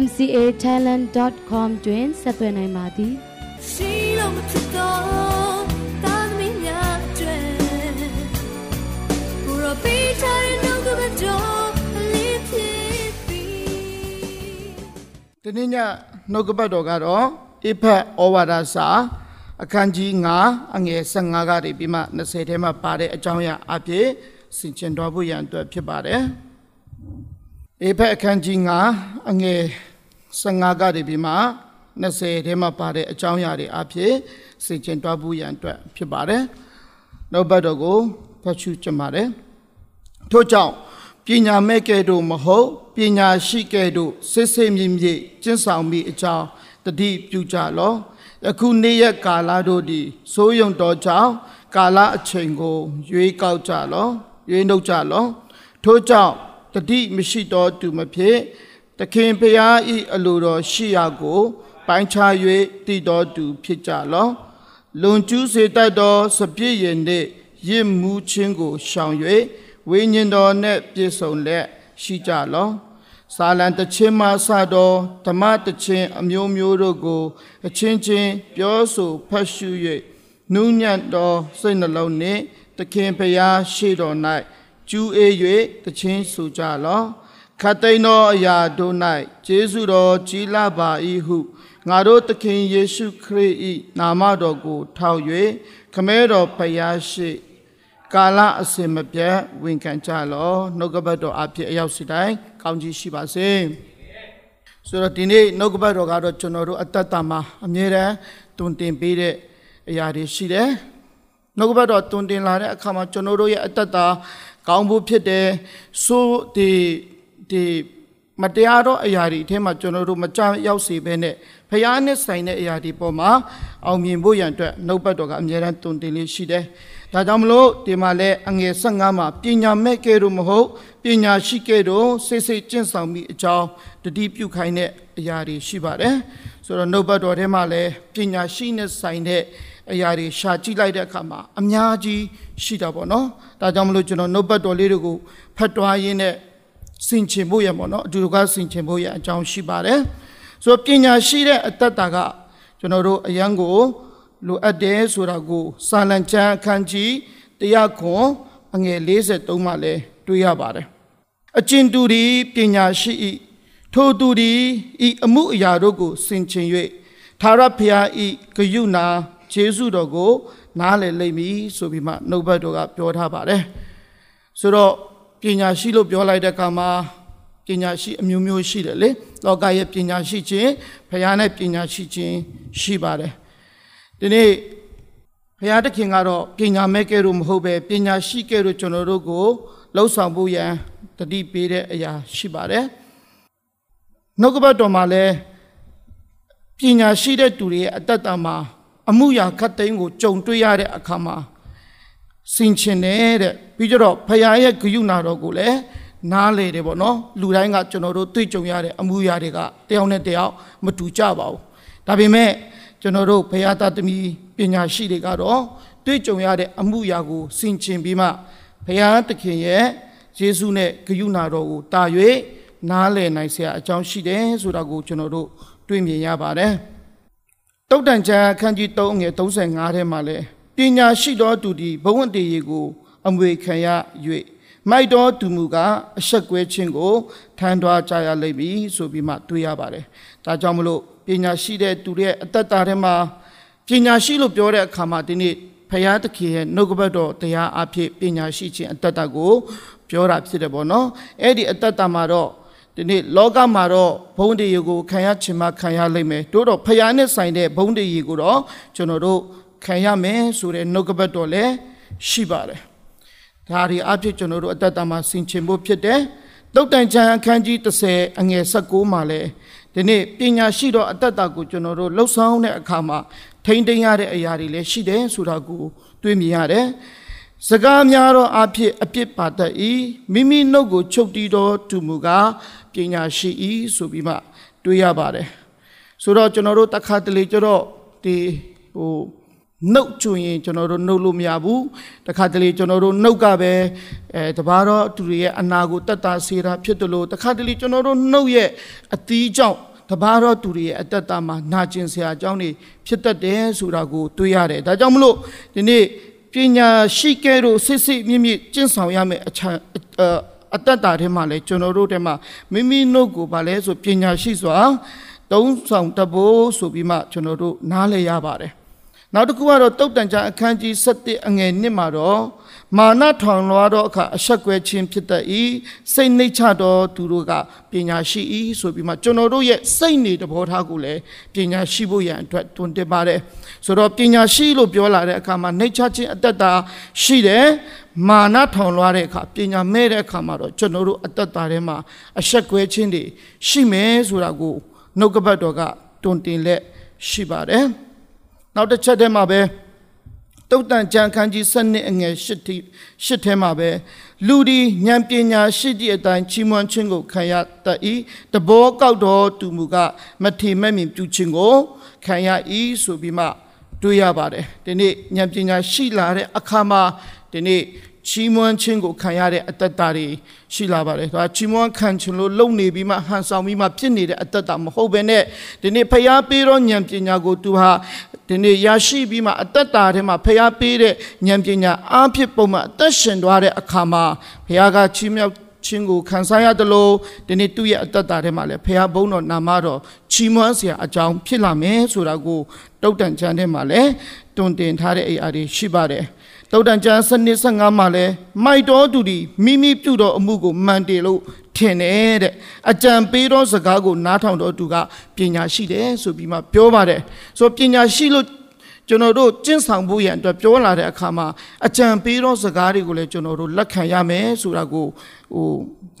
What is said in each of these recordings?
mcatalent.com တွင်ဆက်သွယ်နိုင်ပါသည်ရှိလို့မဖြစ်တော့တာသမီးများကျွဲဘူရောပေးချင်နှုတ်ကပတော်လေးဖြစ်ပြီဒီနေ့ညနှုတ်ကပတ်တော်ကတော့အဖက်ဩဝါဒစာအခန်းကြီး9အငယ်15ကနေပြီးမှ20ထဲမှာပါတဲ့အကြောင်းအရာအဖြစ်ဆင်ခြင်တော်ဖို့ရန်အတွက်ဖြစ်ပါတယ်။ အေဖက်အခန်းကြီး9အငယ်15ကနေပြီးမှ20ထဲမှာပါတဲ့အကြောင်းအရာတွေအဖြစ်စေချင်တွားဖို့ရန်အတွက်ဖြစ်ပါတယ်။နောက်ဘက်တော်ကိုဖတ်ရှုကြပါတယ်။ထို့ကြောင့်ပညာမဲ့ကဲ့သို့မဟုတ်ပညာရှိကဲ့သို့စစ်စစ်မြင့်မြင့်ကျင့်ဆောင်မိအကြောင်းတတိပြုကြလော။ယခုနေ့ရက်ကာလတို့သည်စိုးယုံတော်ကြောင့်ကာလအချိန်ကို ရွေးကောက်ကြလော။ရွေးနှုတ်ကြလော။ထို့ကြောင့် တတိမရှိတော်သူမဖြစ်တခင်ဖျားဤအလိုတော်ရှိရာကို ပိုင်းခြား၍တည်တော်သူဖြစ်ကြလောလွန်ကျူးစေတတ်သောစပြည့်ရင်နှင့်ရစ်မှုချင်းကိုရှောင်၍ဝိညာဉ်တော်နှင့်ပြည့်စုံလက်ရှိကြလောစာလံတခြင်းမှစသောဓမ္မတခြင်းအမျိုးမျိုးတို့ကို အချင်းချင်းပြောဆိုဖတ်ရှု၍နူးညံ့သောစိတ်နှလုံးနှင့်တခင်ဖျားရှိတော်၌ ကျူးအေး၍တခြင်းဆိုကြလောခတ်သိမ်းသောအရာတို့၌ကျေးဇူးတော်ကြီးလာပါ၏ဟုငါတို့သခင်ယေရှုခရစ်၏နာမတော်ကို ထောက်၍ခမဲတော်ဖယားရှိကာလအစင်မပြတ်ဝန်ခံကြလောနှုတ်ကပတ်တော်အဖြစ်အရောက်စီတိုင်းကောင်းကြီးရှိပါစေဆိုတော့ဒီနေ့နှုတ်ကပတ်တော်ကတော့ကျွန်တော်တို့အတ္တတာမှာအမြဲတမ်းတွင်တင်ပေးတဲ့အရာတွေရှိတယ်နှုတ်ကပတ်တော်တွင်တင်လာတဲ့အခါမှာကျွန်တော်တို့ရဲ့အတ္တတာ ကောင်းဖို့ဖြစ်တယ်ဆိုဒီဒီမတရားသောအရာတွေအထက်မှာကျွန်တော်တို့မကြရောက်စေဘဲနဲ့ဖျားနဲ့ဆိုင်တဲ့အရာတွေပေါ်မှာအောင်မြင်ဖို့ရန်အတွက်နှုတ်ပတ်တော်ကအမြဲတမ်းတုန်တင်လေးရှိတယ်။ဒါကြောင့်မလို့ဒီမှာလဲအငယ်15မှာပညာမဲ့ကဲတော့မဟုတ်ပညာရှိကဲတော့စိတ်စိတ်ကျင့်ဆောင်မိအကြောင်းတတိပြုခိုင်းတဲ့အရာတွေရှိပါတယ်။ဆိုတော့နှုတ်ပတ်တော်ထဲမှာလဲပညာရှိနဲ့ဆိုင်တဲ့အရာတွေရှာကြည့်လိုက်တဲ့အခါမှာအများကြီး ရှိတာပေါ့နော်ဒါကြောင့်မလို့ကျွန်တော်နှုတ်ပတ်တော်လေးတွေကိုဖတ်တွားရင်းနဲ့စင်ချင်ဖို့ရပေါ့နော်အတူတကစင်ချင်ဖို့ရအကြောင်းရှိပါတယ်ဆိုတော့ပညာရှိတဲ့အတ္တတာကကျွန်တော်တို့အယံကိုလိုအပ်တယ်ဆိုတာကိုစာလံချမ်းအခန်းကြီးတရားခွန်အငယ်53မှာလဲတွေ့ရပါတယ်အကျဉ်သူဒီပညာရှိ၏ထိုသူဒီဤအမှုအရာတို့ကိုစင်ချင်၍သာရဖျားဤဂယုနာခြေဆုတော်ကို နားလည်လိမ့်မည်ဆိုပြီးမှနှုတ်ဘတ်တော်ကပြောထားပါတယ်ဆိုတော့ပညာရှိလို့ပြောလိုက်တဲ့အခါမှာပညာရှိအမျိုးမျိုးရှိတယ်လေလောကရဲ့ပညာရှိခြင်းဘုရားနဲ့ပညာရှိခြင်းရှိပါတယ်ဒီနေ့ဘုရားသခင်ကတော့ပညာမဲ့ကဲလို့မဟုတ်ပဲပညာရှိကဲလို့ကျွန်တော်တို့ကိုလှုပ်ဆောင်ဖို့ရန်တတိပေးတဲ့အရာရှိပါတယ်နှုတ်ကပတ်တော်မှာလည်းပညာရှိတဲ့သူတွေရဲ့အတ္တမှာ အမှုရာခတ်သိမ်းကိုကြုံတွေ့ရတဲ့အခါမှာစင်ချင်တယ်တဲ့ပြီးကြတော့ဖခင်ရဲ့ဂရုဏာတော်ကိုလည်းနားလေတယ်ပေါ့နော်လူတိုင်းကကျွန်တော်တို့တွေ့ကြုံရတဲ့အမှုရာတွေကတယောက်နဲ့တယောက်မတူကြပါဘူးဒါပေမဲ့ကျွန်တော်တို့ဖခင်သားသမီးပညာရှိတွေကတော့တွေ့ကြုံရတဲ့အမှုရာကိုစင်ချင်ပြီးမှဖခင်သခင်ရဲ့ယေရှုနဲ့ဂရုဏာတော်ကိုတာ၍နားလည်နိုင်စရာအကြောင်းရှိတယ်ဆိုတာကိုကျွန်တော်တို့တွေ့မြင်ရပါတယ် တုတ်တန်ချမ်းအခန်းကြီး3ငယ်35ထဲမှာလဲပညာရှိသောသူသည်ဘဝတည်ရကိုအမွေခံရ၍မိုက်တော်သူမူကားအဆက်ကွဲခြင်းကိုထမ်းထွားကြရလိမ့်မည်ဆိုပြီးမှတွေ့ရပါတယ်။ဒါကြောင့်မလို့ပညာရှိတဲ့သူရဲ့အတ္တတာထဲမှာပညာရှိလို့ပြောတဲ့အခါမှာဒီနေ့ဖရာသခင်ရဲ့နှုတ်ကပတ်တော်တရားအဖြစ်ပညာရှိခြင်းအတ္တတာကိုပြောတာဖြစ်တယ်ပေါ့နော်။အဲ့ဒီအတ္တတာမှာတော့ ဒီနေ့လောကမှာတော့ဘုံတည်ကိုခံရချင်မှခံရလိမ့်မယ်တို့တော့ဖယားနဲ့ဆိုင်တဲ့ဘုံတည်ကိုတော့ကျွန်တော်တို့ခံရမယ်ဆိုတဲ့နှုတ်ကပတ်တော်လည်းရှိပါတယ်ဒါဒီအဖြစ်ကျွန်တော်တို့အတ္တမှာဆင်ခြင်ဖို့ဖြစ်တယ်တုတ်တန်ချံအခန်းကြီး30အငယ်16မှာလည်းဒီနေ့ပညာရှိသောအတ္တတာကိုကျွန်တော်တို့လှုပ်ဆောင်တဲ့အခါမှာထိမ့်သိမ်းရတဲ့အရာတွေလည်းရှိတယ်ဆိုတာကိုတွေ့မြင်ရတယ် စကားများသောအဖြစ်အပြစ်ပါတတ်၏မိမိနှုတ်ကိုချုပ်တီးသောသူမူကားပညာရှိ၏ဆိုပြီးမှတွေးရပါတယ်ဆိုတော့ကျွန်တော်တို့တခါတလေကျတော့ဒီဟိုနှုတ်ကျွရင်ကျွန်တော်တို့နှုတ်လို့မရဘူးတခါတလေကျွန်တော်တို့နှုတ်ကပဲအဲတပါတော့သူတွေရဲ့အနာကိုတတ်တာစေတာဖြစ်တယ်လို့တခါတလေကျွန်တော်တို့နှုတ်ရဲ့အသီးကြောင့်တပါတော့သူတွေရဲ့အတ္တတာမှာနာကျင်စရာအကြောင်းတွေဖြစ်တတ်တယ်ဆိုတာကိုတွေးရတယ်ဒါကြောင့်မလို့ဒီနေ့ ပညာရှိကဲတို့စစ်စစ်မြင့်မြင့်ကျင့်ဆောင်ရမယ့်အချမ်းအတ္တတာထဲမှာလဲကျွန်တော်တို့ထဲမှာမိမိနှုတ်ကိုဗာလဲဆိုပညာရှိစွာသုံးဆောင်တဘိုးဆိုပြီးမှကျွန်တော်တို့နားလည်ရပါတယ် နောက်တစ်ခုကတော့တုတ်တန်ချအခန်းကြီး7အငယ်1မှာတော့မာနထောင်လွားသောအခါအဆက်ကွဲခြင်းဖြစ်တတ်၏စိတ်နှိတ်ချသောသူတို့ကပညာရှိ၏ဆိုပြီးမှကျွန်တော်တို့ရဲ့စိတ်နေတဘောထားကိုလည်းပညာရှိဖို့ရန်အတွက်တွန်းတင်ပါတယ်ဆိုတော့ပညာရှိလို့ပြောလာတဲ့အခါမှာနှိတ်ချခြင်းအတ္တတာရှိတယ်မာနထောင်လွှားတဲ့အခါပညာမဲ့တဲ့အခါမှာတော့ကျွန်တော်တို့အတ္တတာထဲမှာအဆက်ကွဲခြင်းတွေရှိမယ်ဆိုတာကိုနှုတ်ကပတ်တော်ကတွန်းတင်လက်ရှိပါတယ် နောက်တစ်ချက်တည်းမှာပဲတုတ်တန်ကြံခန်းကြီး7နှစ်အငယ်8ထိ8ထဲမှာပဲလူဒီဉာဏ်ပညာရှိသည့်အတိုင်းချီးမွမ်းခြင်းကိုခံရတတ်၏တဘောကောက်တော်သူမူကမထေမဲ့မြင်ပြုခြင်းကိုခံရ၏ဆိုပြီးမှတွေ့ရပါတယ်ဒီနေ့ဉာဏ်ပညာရှိလာတဲ့အခါမှာဒီနေ့ ချီးမွမ်းခြင်းကိုခံရတဲ့အတ္တတာတွေရှိလာပါတယ်။ဒါချီးမွမ်းခံခြင်းလို့လုံနေပြီးမှဟန်ဆောင်ပြီးမှဖြစ်နေတဲ့အတ္တတာမဟုတ်ဘဲနဲ့ဒီနေ့ဖျားပေးသောဉာဏ်ပညာကိုသူဟာဒီနေ့ရရှိပြီးမှအတ္တတာထဲမှာဖျားပေးတဲ့ဉာဏ်ပညာအားဖြင့်ပုံမှန်အသက်ရှင်သွားတဲ့အခါမှာဘုရားကချီးမြှောက်ခြင်းကိုခံစားရတယ်လို့ဒီနေ့သူ့ရဲ့အတ္တတာထဲမှာလည်းဖះဘုန်းတော်နာမတော်ချီးမွမ်းစရာအကြောင်းဖြစ်လာမယ်ဆိုတာကိုတုတ်တန်ချမ်းထဲမှာလည်းတွင်တင်ထားတဲ့အရာတွေရှိပါတယ်။ တုတ်တန်ကျမ်းစနစ်15မှာလဲမိုက်တော်သူဒီမိမိပြုတော်အမှုကိုမှန်တယ်လို့ထင်တယ်တဲ့အကြံပေးသောစကားကိုနားထောင်တော်သူကပညာရှိတယ်ဆိုပြီးမှပြောပါတယ်ဆိုပညာရှိလို့ ကျွန်တော်တို့ကျင့်ဆောင်ဖို့ရန်အတွက်ပြောလာတဲ့အခါမှာအကြံပေးသောစကားတွေကိုလည်းကျွန်တော်တို့လက်ခံရမယ်ဆိုတာကိုဟို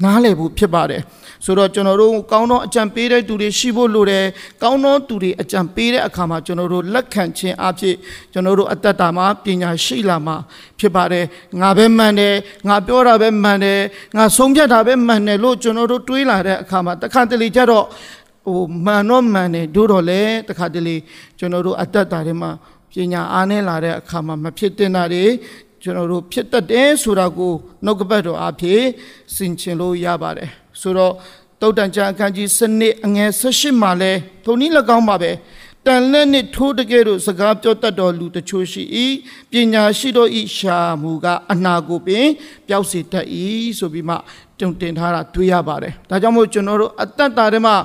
နားလည်ဖို့ဖြစ်ပါတယ်ဆိုတော့ကျွန်တော်တို့ကောင်းသောအကြံပေးတဲ့သူတွေရှိဖို့လိုတယ်ကောင်းသောသူတွေအကြံပေးတဲ့အခါမှာကျွန်တော်တို့လက်ခံခြင်းအဖြစ်ကျွန်တော်တို့အတ္တတာမှာပညာရှိလာမှာဖြစ်ပါတယ်ငါပဲမှန်တယ်ငါပြောတာပဲမှန်တယ်ငါဆုံးဖြတ်တာပဲမှန်တယ်လို့ကျွန်တော်တို့တွေးလာတဲ့အခါမှာတခါတလေကျတော့ဟိုမှန်တော့မှန်တယ်တို့တော့လေတခါတလေကျွန်တော်တို့အတ္တတာတွေမှာ ပညာအားနည်းလာတဲ့အခါမှာမဖြစ်တင်တာတွေကျွန်တော်တို့ဖြစ်တတ်တယ်ဆိုတာကိုနှုတ်ကပတ်တော်အဖြစ်ဆင်ခြင်လို့ရပါတယ်ဆိုတော့တုတ်တန်ချအခန်းကြီးစနစ်အငယ်18မှာလဲထုံနည်း၎င်းပါပဲတန်လက်နှင့်ထိုးတကယ်တို့စကားပြောတတ်တော်လူတချို့ရှိ၏ပညာရှိတော်ဤရှာမူကအနာကိုပင်ပျောက်စေတတ်၏ဆိုပြီးမှတုံတင်ထားတာတွေ့ရပါတယ်ဒါကြောင့်မို့ကျွန်တော်တို့အတ္တတာထဲမှာ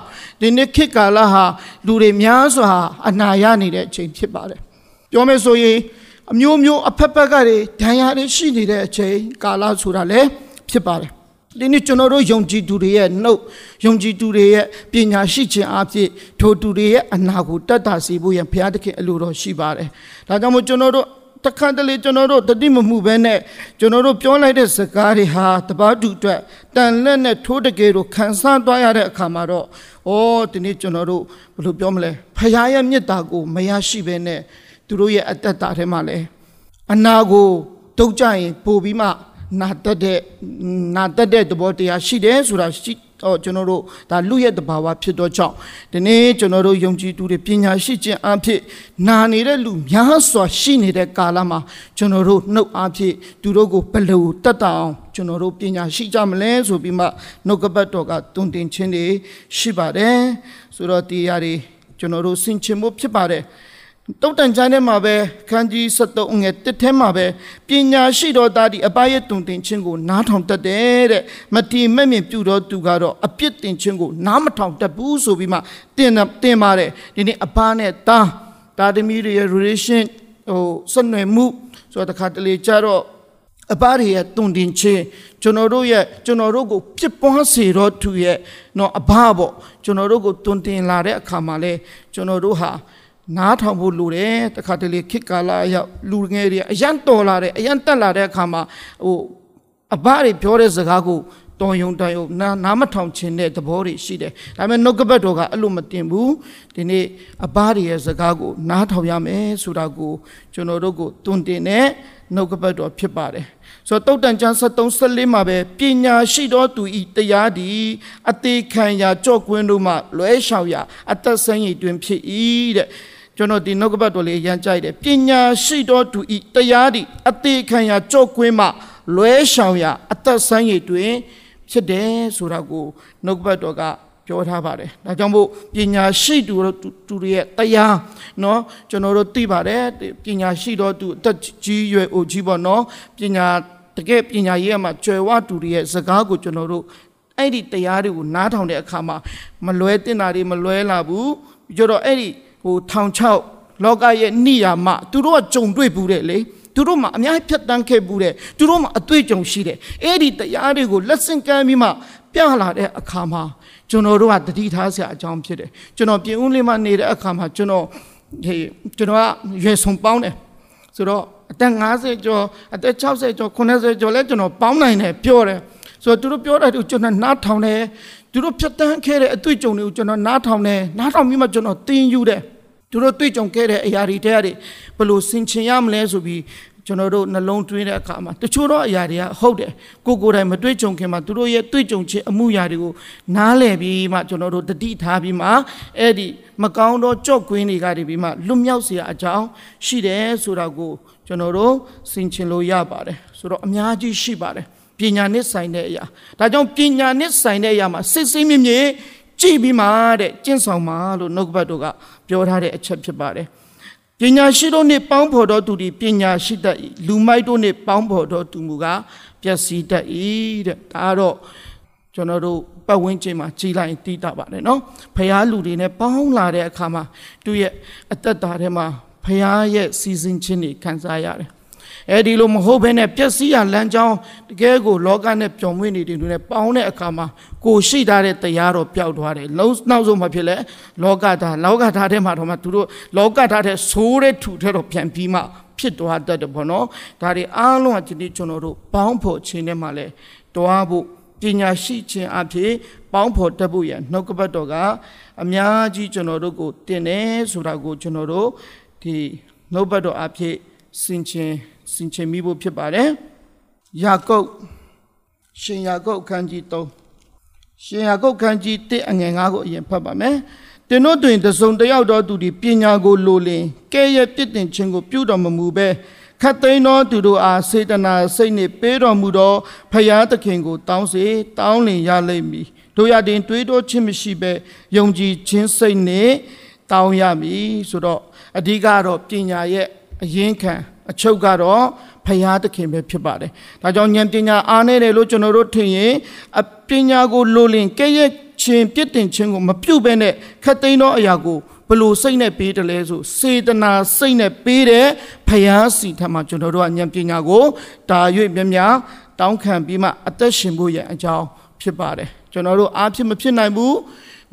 ဒီနေ့ခေတ်ကာလဟာလူတွေများစွာအနာရနေတဲ့အချိန်ဖြစ်ပါတယ် ပြောမယ်ဆိုရင်အမျိုးမျိုးအဖက်ဖက်ကတွေဒဏ်ရာတွေရှိနေတဲ့အချိန်ကာလဆိုတာလည်းဖြစ်ပါတယ်ဒီနေ့ကျွန်တော်တို့ယုံကြည်သူတွေရဲ့နှုတ်ယုံကြည်သူတွေရဲ့ပညာရှိခြင်းအဖြစ်ထိုသူတွေရဲ့အနာကိုတတ်တာစီဖို့ရန်ဘုရားသခင်အလိုတော်ရှိပါတယ်ဒါကြောင့်မို့ကျွန်တော်တို့တခါတလေကျွန်တော်တို့တတိမမှုပဲနဲ့ကျွန်တော်တို့ပြောလိုက်တဲ့စကားတွေဟာတပတ်တူအတွက်တန်လက်နဲ့ထိုးတကယ်ကိုခံစားသွားရတဲ့အခါမှာတော့ဩဒီနေ့ကျွန်တော်တို့ဘယ်လိုပြောမလဲဖခင်ရဲ့မေတ္တာကိုမရရှိဘဲနဲ့ သူတို့ရဲ့အတ္တတာထဲမှာလဲအနာကိုတုတ်ကြရင်ပို့ပြီးမှနာတက်တဲ့နာတက်တဲ့သဘောတရားရှိတယ်ဆိုတာရှိတော့ကျွန်တော်တို့ဒါလူရဲ့တဘာဝဖြစ်တော့ကြောင့်ဒီနေ့ကျွန်တော်တို့ယုံကြည်သူတွေပညာရှိခြင်းအဖြစ်နာနေတဲ့လူများစွာရှိနေတဲ့ကာလမှာကျွန်တော်တို့နှုတ်အဖြစ်သူတို့ကိုဘယ်လိုတတ်တအောင်ကျွန်တော်တို့ပညာရှိကြမလဲဆိုပြီးမှနှုတ်ကပတ်တော်ကတွင်တင်ခြင်းတွေရှိပါတယ်ဆိုတော့တရားတွေကျွန်တော်တို့ဆင်ခြင်ဖို့ဖြစ်ပါတယ် တုတ်တန်ချမ်းထဲမှာပဲခန်းကြီး73ငယ်တစ်ထဲမှာပဲပညာရှိတော်သားဒီအပရဲ့တုံတင်ခြင်းကိုနားထောင်တတ်တယ်တဲ့မတီမဲ့မြင်ပြုတော်သူကတော့အပြစ်တင်ခြင်းကိုနားမထောင်တတ်ဘူးဆိုပြီးမှတင်တင်ပါတယ်ဒီနေ့အပနဲ့တာတာသမီးတွေရဲ့ relation ဟိုဆက်နွယ်မှုဆိုတော့တခါတလေကြတော့အပတွေရဲ့တုံတင်ခြင်းကျွန်တော်တို့ရဲ့ကျွန်တော်တို့ကိုပြစ်ပွားစေတော့သူရဲ့နော်အဘပေါ့ကျွန်တော်တို့ကိုတုံတင်လာတဲ့အခါမှာလဲကျွန်တော်တို့ဟာ နားထောင်ဖို့လိုတယ်တခါတလေခေတ်ကာလအရောက်လူငယ်တွေအရန်တော်လာတယ်အရန်တက်လာတဲ့အခါမှာဟိုအဘတွေပြောတဲ့စကားကိုတော်ယုံတန်ယုံနာနားမထောင်ခြင်းတဲ့သဘောတွေရှိတယ်ဒါပေမဲ့နှုတ်ကပတ်တော်ကအဲ့လိုမတင်ဘူးဒီနေ့အဘတွေရဲ့စကားကိုနားထောင်ရမယ်ဆိုတာကိုကျွန်တော်တို့ကိုတွင်တင်တဲ့နှုတ်ကပတ်တော်ဖြစ်ပါတယ်ဆိုတော့တုတ်တန်ကျမ်း73 14မှာပဲပညာရှိသောသူဤတရားသည်အသေးခံရာကြော့ကွင်းတို့မှလွဲလျှောက်ရာအသက်ဆန်းရည်တွင်ဖြစ်၏တဲ့ ကျွန်တော်ဒီနှုတ်ကပတ်တော်လေးရမ်းကြိုက်တယ်ပညာရှိသောသူဤတရားသည်အသေးခံရာကြော့ကွင်းမှလွဲလျှောက်ရာအသက်ဆန်းရည်တွင်ဖြစ်တယ်ဆိုတာကိုနှုတ်ကပတ်တော်ကပြောထားပါတယ်။ဒါကြောင့်မို့ပညာရှိသူတို့သူတွေရဲ့တရားเนาะကျွန်တော်တို့သိပါတယ်ပညာရှိတော့သူအသက်ကြီးရွယ်အိုကြီးပေါ့เนาะပညာတကယ်ပညာရေးမှာကျွယ်ဝသူတွေရဲ့စကားကိုကျွန်တော်တို့အဲ့ဒီတရားတွေကိုနားထောင်တဲ့အခါမှာမလွဲတင်တာတွေမလွဲလာဘူးကြတော့အဲ့ဒီ ဟိုထောင်ချောက်လောကရဲ့နိယာမသူတို့ကကြုံတွေ့ဘူးတဲ့လေသူတို့မှာအများကြီးဖြတ်တန်းခဲ့ဘူးတဲ့သူတို့မှာအတွေ့အကြုံရှိတယ်အဲ့ဒီတရားတွေကိုလက်ဆင့်ကမ်းပြီးမှပြလာတဲ့အခါမှာကျွန်တော်တို့ကတတိထားစရာအကြောင်းဖြစ်တယ်ကျွန်တော်ပြင်ဦးလေးမှာနေတဲ့အခါမှာကျွန်တော်ဟေးကျွန်တော်ကရွယ်ဆုံးပေါင်းတယ်ဆိုတော့အသက်50ကျော်အသက်60ကျော်80ကျော်လဲကျွန်တော်ပေါင်းနိုင်တယ်ပြောတယ်ဆိုတော့သူတို့ပြောတာသူကျွန်တော်နားထောင်တယ်သူတို့ဖြတ်တန်းခဲ့တဲ့အတွေ့အကြုံတွေကိုကျွန်တော်နားထောင်တယ်နားထောင်ပြီးမှကျွန်တော်သင်ယူတယ် သူတို့တွေ့ကြုံခဲ့တဲ့အရာတွေတဲ့ဘယ်လိုဆင်ခြင်ရမလဲဆိုပြီးကျွန်တော်တို့နှလုံးသွင်းတဲ့အခါမှာတချို့တော့အရာတွေကဟုတ်တယ်ကိုကိုယ်တိုင်မတွေ့ကြုံခင်မှာသူတို့ရဲ့တွေ့ကြုံခြင်းအမှုရာတွေကိုနားလည်ပြီးမှကျွန်တော်တို့တတိထားပြီးမှအဲ့ဒီမကောင်းသောကြော့ကွင်းတွေကနေပြီးမှလွတ်မြောက်เสียအကြောင်းရှိတယ်ဆိုတာကိုကျွန်တော်တို့ဆင်ခြင်လို့ရပါတယ်ဆိုတော့အများကြီးရှိပါတယ်ပညာနဲ့ဆိုင်တဲ့အရာဒါကြောင့်ပညာနဲ့ဆိုင်တဲ့အရာမှာစစ်စစ်မြင့်မြင့်ကြည့်ပြီးမှတဲ့ကျင့်ဆောင်ပါလို့နှုတ်ဘတ်တို့က ပြောထားတဲ့အချက်ဖြစ်ပါတယ်ပညာရှိတို့နှင့်ပေါင်းဖော်တော်သူသည်ပညာရှိတတ်၏လူမိုက်တို့နှင့်ပေါင်းဖော်တော်သူမူကားပျက်စီးတတ်၏တဲ့ဒါကတော့ကျွန်တော်တို့ပတ်ဝန်းကျင်မှာကြီးလိုက်တိတာပါတယ်နော်ဖះလူတွေနဲ့ပေါင်းလာတဲ့အခါမှာသူ့ရဲ့အသက်တာထဲမှာဖះရဲ့စီစဉ်ခြင်းတွေခံစားရတယ် အဲဒီလိုမဟုတ်ဘဲနဲ့ပျက်စီးရလမ်းကြောင်းတကယ်ကိုလောကနဲ့ပျော်မွေ့နေတဲ့လူနဲ့ပေါင်းတဲ့အခါမှာကိုရှိထားတဲ့တရားတော်ပျောက်သွားတယ်လုံးနောက်ဆုံးမှဖြစ်လဲလောကဓာတ်လောကဓာတ်ထဲမှာတော့မှသူတို့လောကဓာတ်ထဲဆိုးတဲ့ထူထဲတော့ပြန်ပြီးမှဖြစ်သွားတတ်တယ်ပေါ့နော်ဒါတွေအားလုံးကဒီနေ့ကျွန်တော်တို့ပေါင်းဖို့ခြင်းထဲမှာလဲတွားဖို့ပညာရှိခြင်းအဖြစ်ပေါင်းဖို့တက်ဖို့ရနှုတ်ကပတ်တော်ကအများကြီးကျွန်တော်တို့ကိုတင်တယ်ဆိုတာကိုကျွန်တော်တို့ဒီနှုတ်ပတ်တော်အဖြစ်စင်ချင် စင်ချင်မိဖို့ဖြစ်ပါတယ်။ယာကုပ်ရှင်ယာကုပ်ခန်းကြီး3ရှင်ယာကုပ်ခန်းကြီး1အငယ်9ကိုအရင်ဖတ်ပါမယ်။တင်တို့တွင်တစုံတယောက်သောသူသည်ပညာကိုလိုလင်ကဲ့ရဲ့ပြစ်တင်ခြင်းကိုပြုတော်မမူဘဲခတ်သိမ်းသောသူတို့အားစေတနာစိတ်နှင့်ပေးတော်မူသောဖရာသခင်ကိုတောင်းစေတောင်းလင်ရလိမ့်မည်တို့ရတင်တွေးတောခြင်းမရှိဘဲယုံကြည်ခြင်းစိတ်နှင့်တောင်းရမည်ဆိုတော့အဓိကတော့ပညာရဲ့အရင်ခံ အချုပ်ကတော့ဖရာသခင်ပဲဖြစ်ပါတယ်။ဒါကြောင့်ဉာဏ်ပညာအားနေတယ်လို့ကျွန်တော်တို့ထင်ရင်အပညာကိုလိုလင်ကဲ့ရဲ့ခြင်းပြစ်တင်ခြင်းကိုမပြုတ်ဘဲနဲ့ခတ်သိမ်းသောအရာကိုဘလို့စိတ်နဲ့ပေးတယ်လဲဆိုစေတနာစိတ်နဲ့ပေးတဲ့ဖယားစီထမှာကျွန်တော်တို့ကဉာဏ်ပညာကိုဒါ၍မြများတောင်းခံပြီးမှအသက်ရှင်ဖို့ရအကြောင်းဖြစ်ပါတယ်ကျွန်တော်တို့အားဖြစ်မဖြစ်နိုင်ဘူး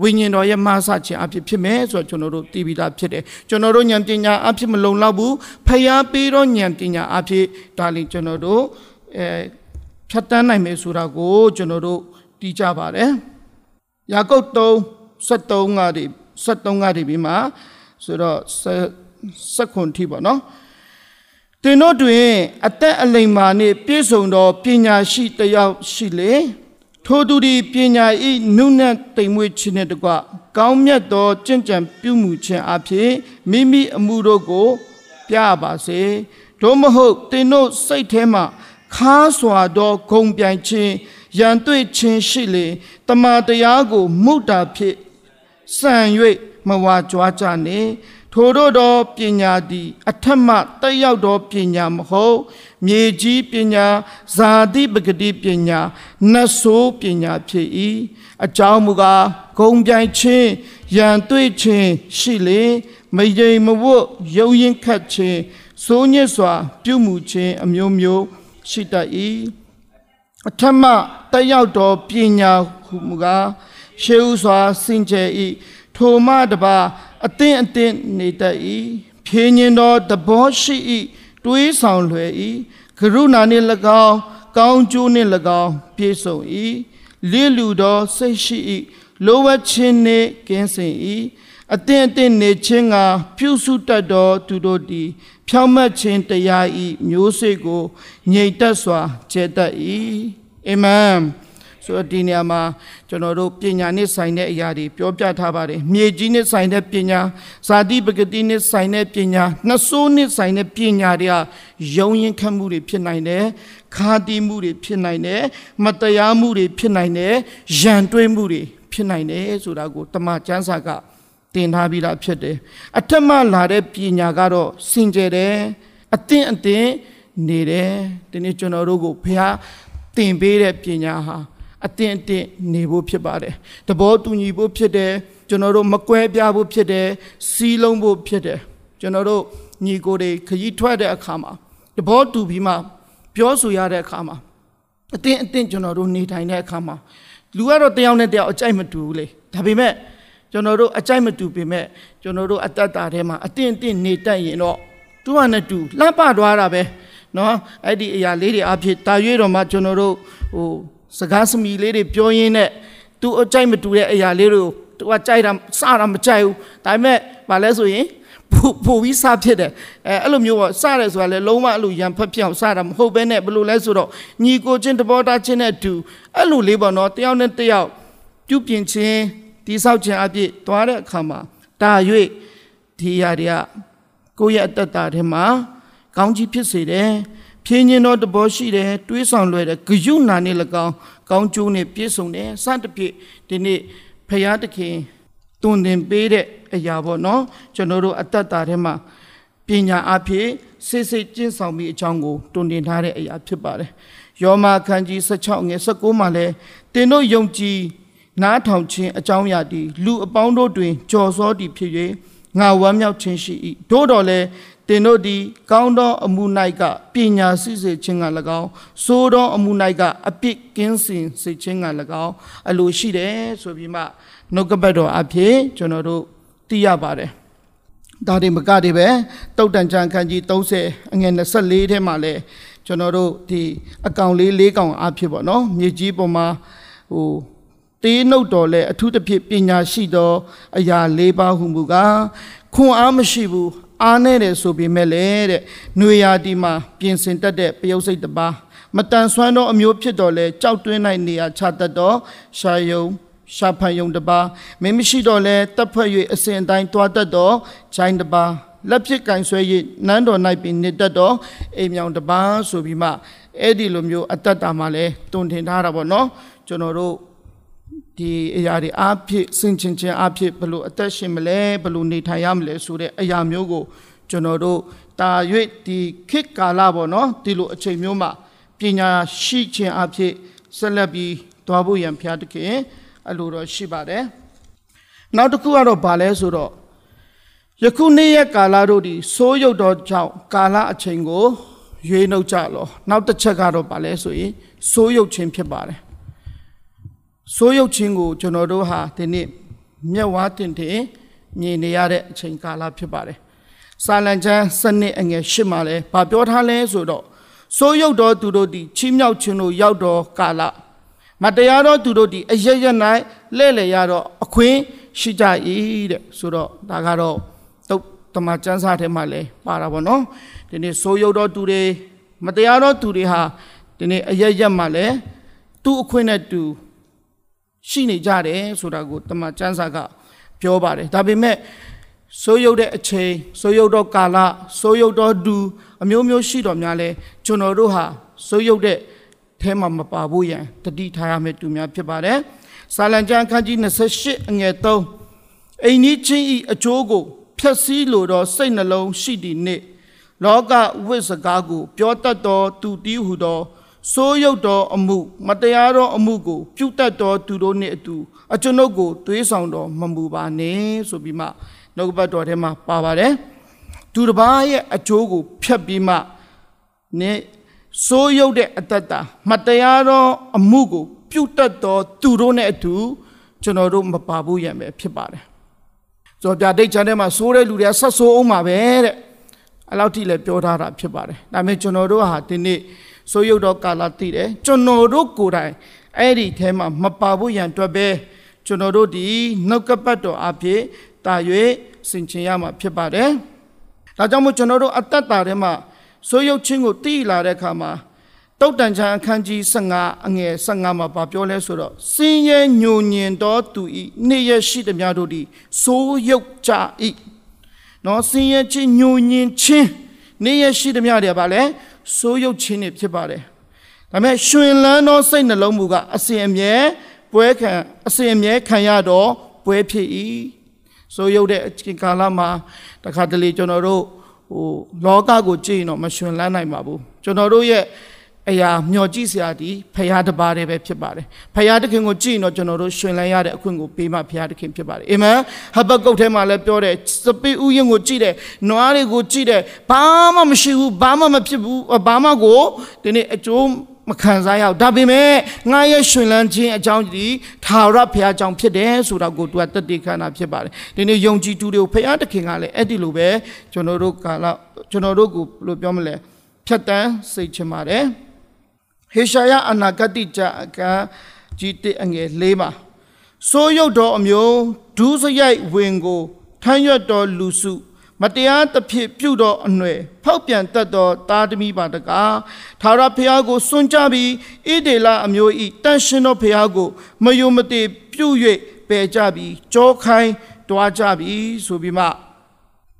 ဝိညာဉ်တော်ရဲ့မဆခြင်းအဖြစ်ဖြစ်မယ်ဆိုတော့ကျွန်တော်တို့သိပြီးသားဖြစ်တယ်ကျွန်တော်တို့ဉာဏ်ပညာအဖြစ်မလုံလောက်ဘူးဖျားပေးတော့ဉာဏ်ပညာအဖြစ်ဒါလည်းကျွန်တော်တို့အဲဖြတ်တန်းနိုင်မယ်ဆိုတာကိုကျွန်တော်တို့တီးကြပါတယ်ယာကုပ်3 73ကနေ73ကနေပြီးမှဆိုတော့ဆက်ခွန်ထိပေါ့နော်တင်တို့တွင် အသက်အလိမ္မာနှင့်ပြည့်စုံသောပညာရှိတယောက်ရှိလေ ထိုသူသည်ပညာဤနုနဲ့တိမ်မွေ့ခြင်းနှင့်တကွကောင်းမြတ်သောကြင်ကြံပြုမှုခြင်းအဖြစ်မိမိအမှုတို့ကို ပြပါစေသို့မဟုတ်တင်တို့စိတ်ထဲမှခါစွာသောဂုံပြိုင်ခြင်းရန်တွေ့ခြင်းရှိလေတမန်တရားကိုမုတ်တာဖြစ်စံ၍မဝါကြွားကြနှင့် ထိုတို့သောပညာသည်အထက်မှတက်ရောက်သောပညာမဟုတ်မြေကြီးပညာဇာတိပဂတိပညာနတ်ဆိုးပညာဖြစ်၏အကြောင်းမူကားဂုံပြိုင်ခြင်းရန်တွေ့ခြင်းရှိလေမယိမ်မဝတ်ရုံရင်ခတ်ခြင်းစိုးညစ်စွာ ပြုမှုခြင်းအမျိုးမျိုးရှိတတ်၏အထက်မှတက်ရောက်သောပညာဟုမူကားရှေးဥစွာစင်ကြယ်၏ထိုမှတပါ အသင်အသင်နေတတ်၏ဖြင်းညင်သောသဘောရှိ၏တွေးဆောင်လွယ်၏ကရုဏာနှင့်၎င်းကောင်းကျိုးနှင့်၎င်းပြည့်စုံ၏လစ်လူသောစိတ်ရှိ၏လိုဝချင်းနှင့်ကင်းစင်၏အသင်အသင်နေခြင်းကပြုစုတတ်သောသူတို့သည်ဖြောင့်မတ်ခြင်းတရားဤမျိုးစေ့ကိုငြိမ်သက်စွာကျဲတတ်၏အာမင် ဆိုတော့ဒီနေရာမှာကျွန်တော်တို့ပညာနဲ့ဆိုင်တဲ့အရာတွေပြောပြထားပါတယ်မြေကြီးနဲ့ဆိုင်တဲ့ပညာဇာတိပဂတိနဲ့ဆိုင်တဲ့ပညာနှဆိုးနဲ့ဆိုင်တဲ့ပညာတွေကယုံရင်ခတ်မှုတွေဖြစ်နိုင်တယ်ခါတီးမှုတွေဖြစ်နိုင်တယ်မတရားမှုတွေဖြစ်နိုင်တယ်ရန်တွေးမှုတွေဖြစ်နိုင်တယ်ဆိုတာကိုတမန်ကျမ်းစာကတင်ထားပြီးသားဖြစ်တယ်အထက်မှလာတဲ့ပညာကတော့စင်ကြယ်တယ်အသင့်အသင့်နေတယ်ဒီနေ့ကျွန်တော်တို့ကိုဘုရားတင်ပေးတဲ့ပညာဟာ အသင့်အသင့်နေဖို့ဖြစ်ပါတယ်တဘောတူညီဖို့ဖြစ်တယ်ကျွန်တော်တို့မကွဲပြားဖို့ဖြစ်တယ်စီးလုံးဖို့ဖြစ်တယ်ကျွန်တော်တို့ညီကိုတွေခရီးထွက်တဲ့အခါမှာတဘောတူပြီးမှပြောဆိုရတဲ့အခါမှာအသင့်အသင့်ကျွန်တော်တို့နေထိုင်တဲ့အခါမှာလူကတော့တယောက်နဲ့တယောက်အကြိုက်မတူဘူးလေဒါပေမဲ့ကျွန်တော်တို့အကြိုက်မတူပေမဲ့ကျွန်တော်တို့အတ္တတာထဲမှာအတင်းအတင်းနေတတ်ရင်တော့သူ့ဟာနဲ့တူလှပသွားတာပဲเนาะအဲ့ဒီအရာလေးတွေအဖြစ်တာရွေးတော့မှကျွန်တော်တို့ဟို စကားစမီလေးတွေပြောရင်းနဲ့သူအကြိုက်မတူတဲ့အရာလေးတွေကိုသူကကြိုက်တာစတာမကြိုက်ဘူးဒါပေမဲ့ဗာလဲဆိုရင်ပို့ပြီးစဖြစ်တယ်အဲအဲ့လိုမျိုးပေါ့စတယ်ဆိုတာလေလုံးဝအဲ့လိုရံဖက်ပြောင်စတာမဟုတ်ဘဲနဲ့ဘယ်လိုလဲဆိုတော့ညီကိုချင်းတဘောတာချင်းနဲ့တူအဲ့လိုလေးပေါ့နော်တယောက်နဲ့တယောက်ပြုပြင်ခြင်းတိဆောက်ခြင်းအဖြစ်သွားတဲ့အခါမှာတာ၍ဒီຢာတွေကကိုယ့်ရဲ့အတ္တတာထဲမှာကောင်းကြီးဖြစ်စေတယ် ဖြင်းညင်းသောတဘောရှိတယ်တွေးဆောင်လွယ်တယ်ဂယုဏနဲ့၎င်းကောင်းကျိုးနဲ့ပြည့်စုံတယ်စသဖြင့်ဒီနေ့ဖရာသခင်တွင်တင်ပေးတဲ့အရာပေါ့နော်ကျွန်တော်တို့အတ္တတာထဲမှာပညာအဖြစ်စိတ်စိတ်ကျင့်ဆောင်ပြီးအကြောင်းကိုတွင်တင်ထားတဲ့အရာဖြစ်ပါတယ်ယောမခန်းကြီး16ငယ်19မှာလဲတင်တို့ယုံကြည်နားထောင်ခြင်းအကြောင်းအရာဒီလူအပေါင်းတို့တွင်ကြော်စောသည်ဖြစ်၍ငါဝမ်းမြောက်ခြင်းရှိ၏သို့တော်လည်း တင်တို့သည်ကောင်းသောအမှု၌ကပညာစီစေခြင်းက၎င်းသို့သောအမှု၌ကအပြစ်ကင်းစင်စေခြင်းက၎င်းအလိုရှိတယ်ဆိုပြီးမှနှုတ်ကပတ်တော်အဖြစ်ကျွန်တော်တို့သိရပါတယ်ဒါတွေမကတည်းပဲတုတ်တန်ချန်ခန်းကြီး30အငယ်24ထဲမှာလဲကျွန်တော်တို့ဒီအကောင်လေး၄ကောင်အဖြစ်ပေါ့နော်မြေကြီးပေါ်မှာဟိုတေးနှုတ်တော်လဲအထူးသဖြင့်ပညာရှိသောအရာ၄ပါးဟုမူကားခွန်အားမရှိဘူး အားနဲ့တယ်ဆိုပေမဲ့လေတဲ့ຫນွေရာတီမှာပြင်ဆင်တတ်တဲ့ပယုတ်စိတ်တစ်ပါးမတန်ဆွမ်းသောအမျိုးဖြစ်တော်လဲကြောက်တွင်း၌နေရာချတတ်သောရှာယုံရှာဖန်ယုံတစ်ပါးမင်းမရှိတော့လဲတပ်ဖွဲ့၍အစဉ်အတိုင်းတွားတတ်သောဂျိုင်းတစ်ပါးလက်ဖြစ်ကင်ဆွဲ၍နန်းတော်၌ပင်နေတတ်သောအိမ်မြောင်တစ်ပါးဆိုပြီးမှအဲ့ဒီလိုမျိုးအတ္တတာမှာလဲတုံထင်ထားတာပေါ့နော်ကျွန်တော်တို့ ဒီအရာတွေအားဖြင့်စင်ချင်ချင်းအားဖြင့်ဘယ်လိုအသက်ရှင်မလဲဘယ်လိုနေထိုင်ရမလဲဆိုတဲ့အရာမျိုးကိုကျွန်တော်တို့တာ၍ဒီခေတ်ကာလပေါ့နော်ဒီလိုအချိန်မျိုးမှာပညာရှိခြင်းအားဖြင့်ဆက်လက်ပြီးသွားဖို့ရန်ဖျားတခင်အလိုတော်ရှိပါတယ်နောက်တစ်ခုကတော့ဗာလဲဆိုတော့ယခုနေ့ရက်ကာလတို့ဒီစိုးရုပ်တော်ကြောင့်ကာလအချိန်ကိုရွေးနှုတ်ကြလောနောက်တစ်ချက်ကတော့ဗာလဲဆိုရင်စိုးရုပ်ခြင်းဖြစ်ပါတယ် စိုးရုပ်ခြင်းကိုကျွန်တော်တို့ဟာဒီနေ့မျက်ဝါးတင်တင်မြင်နေရတဲ့အချိန်ကာလဖြစ်ပါတယ်။စာလံကျမ်းစနစ်အငယ်ရှစ်မှာလဲဗာပြောထားလဲဆိုတော့စိုးရုပ်တော်သူတို့သည်ချီးမြှောက်ခြင်းတို့ရောက်တော်ကာလမတရားသောသူတို့သည်အရရ၌လဲ့လေရတော့အခွင့်ရှိကြ၏တဲ့ဆိုတော့ဒါကတော့တုတ်တမကျမ်းစာထဲမှာလဲပါတာပေါ့နော်ဒီနေ့စိုးရုပ်တော်သူတွေမတရားသောသူတွေဟာဒီနေ့အရရမှာလဲသူ့အခွင့်နဲ့တူ ရှိနေကြတယ်ဆိုတာကိုတမန်ကျမ်းစာကပြောပါတယ်ဒါပေမဲ့ဆိုးရုပ်တဲ့အချိန်ဆိုးရုပ်တော့ကာလဆိုးရုပ်တော့ဒူအမျိုးမျိုးရှိတော်များလဲကျွန်တော်တို့ဟာဆိုးရုပ်တဲ့ထဲမှာမပါဘူးရန်တတိထားရမယ့်သူများဖြစ်ပါတယ်စာလံကျမ်းခန်းကြီး28အငယ်3အိမ်ကြီးချင်းဤအကျိုးကိုဖြည့်ဆည်းလိုသောစိတ်နှလုံးရှိသည့်နေ့လောကဝိစကားကို ပြောတတ်သောသူတည်းဟုသော စိုးရုပ်သောအမှုမတရားသောအမှုကို ပြုတတ်သောသူတို့နှင့်အတူအကျွန်ုပ်ကိုတွေးဆောင်တော်မမူပါနဲ့ဆိုပြီးမှနှုတ်ပတ်တော်ထဲမှာပါပါတယ်သူတစ်ပါးရဲ့အကျိုးကိုဖျက်ပြီးမှနဲ့စိုးရုပ်တဲ့အတ္တတာမတရားသောအမှုကို ပြုတတ်သောသူတို့နဲ့အတူကျွန်တော်တို့မပါဘူးရံပဲဖြစ်ပါတယ်ဆိုတော့ဗျာဒိတ်ချန်ထဲမှာစိုးတဲ့လူတွေကဆက်ဆိုးအောင်ပါပဲတဲ့အဲ့လောက်ထိလည်းပြောထားတာဖြစ်ပါတယ်ဒါပေမဲ့ကျွန်တော်တို့ဟာဒီနေ့ ဆိုရုပ်တော့ကာလတည်တယ်ကျွန်တော်တို့ကိုယ်တိုင်အဲ့ဒီထဲမှာမပါဖို့ရန်အတွက်ပဲကျွန်တော်တို့ဒီနှုတ်ကပတ်တော်အဖြစ်တာ၍ဆင်ခြင်ရမှာဖြစ်ပါတယ်။ဒါကြောင့်မို့ကျွန်တော်တို့အသက်တာထဲမှာဆိုရုပ်ချင်းကိုသိလာတဲ့အခါမှာတုတ်တန်ချံအခန်းကြီး15အငယ်15မှာပြောလဲဆိုတော့စင်းရဲညိုညင်တော်သူဤနေ့ရက်ရှိသည်များတို့သည်ဆိုရုပ်ကြဤနော်စင်းရဲချင်းညိုညင်ချင်းနေ့ရက်ရှိသည်များတွေပါလဲ ဆိုရုပ်ချင်းတွေဖြစ်ပါတယ်ဒါပေမဲ့ရှင်လန်းသောစိတ်နှလုံးမူကအစဉ်အမြဲပွဲခံအစဉ်အမြဲခံရတော့ပွဲဖြစ်၏ဆိုရုပ်တဲ့အချိန်ကာလမှာတခါတလေကျွန်တော်တို့ဟိုလောကကိုကြည့်ရင်တော့မရှင်လန်းနိုင်ပါဘူးကျွန်တော်တို့ရဲ့ အရာမျှော်ကြည့်စရာဒီဖရာတပါးတည်းပဲဖြစ်ပါတယ်ဖရာတခင်ကိုကြည့်ရင်တော့ကျွန်တော်တို့ရှင်လန်းရတဲ့အခွင့်ကိုပေးမှဖရာတခင်ဖြစ်ပါတယ်အာမင်ဟဘကုတ်ထဲမှာလည်းပြောတယ်စပိဥယျင်ကိုကြည့်တယ်နွားတွေကိုကြည့်တယ်ဘာမှမရှိဘူးဘာမှမဖြစ်ဘူးဘာမှကိုဒီနေ့အကျိုးမခံစားရဘူးဒါပေမဲ့ငါရဲ့ရှင်လန်းခြင်းအကြောင်းဒီသာရဘုရားကြောင့်ဖြစ်တယ်ဆိုတာကိုသူကတတိခဏဖြစ်ပါတယ်ဒီနေ့ယုံကြည်သူတွေကိုဘုရားတခင်ကလည်းအဲ့ဒီလိုပဲကျွန်တော်တို့ကာလကျွန်တော်တို့ကိုဘယ်လိုပြောမလဲဖြတ်တန်းစိတ်ချင်ပါတယ် ဟေရှာယအနာဂတိကျအကကြီးတဲ့အငယ်၄မှာစိုးရုပ်တော်အမျိုးဒူးစရိုက်ဝင်ကိုထမ်းရွက်တော်လူစုမတရားသဖြင့်ပြုတော်အနွယ်ဖောက်ပြန်တတ်သောတာသမီပါတကားသာရဖျားကိုစွန့်ကြပြီးဣဒေလအမျိုးဤတန်ရှင်တော်ဖျားကိုမယုံမတည်ပြု၍ပယ်ကြပြီးကြောခိုင်းတွားကြပြီးဆိုပြီးမှ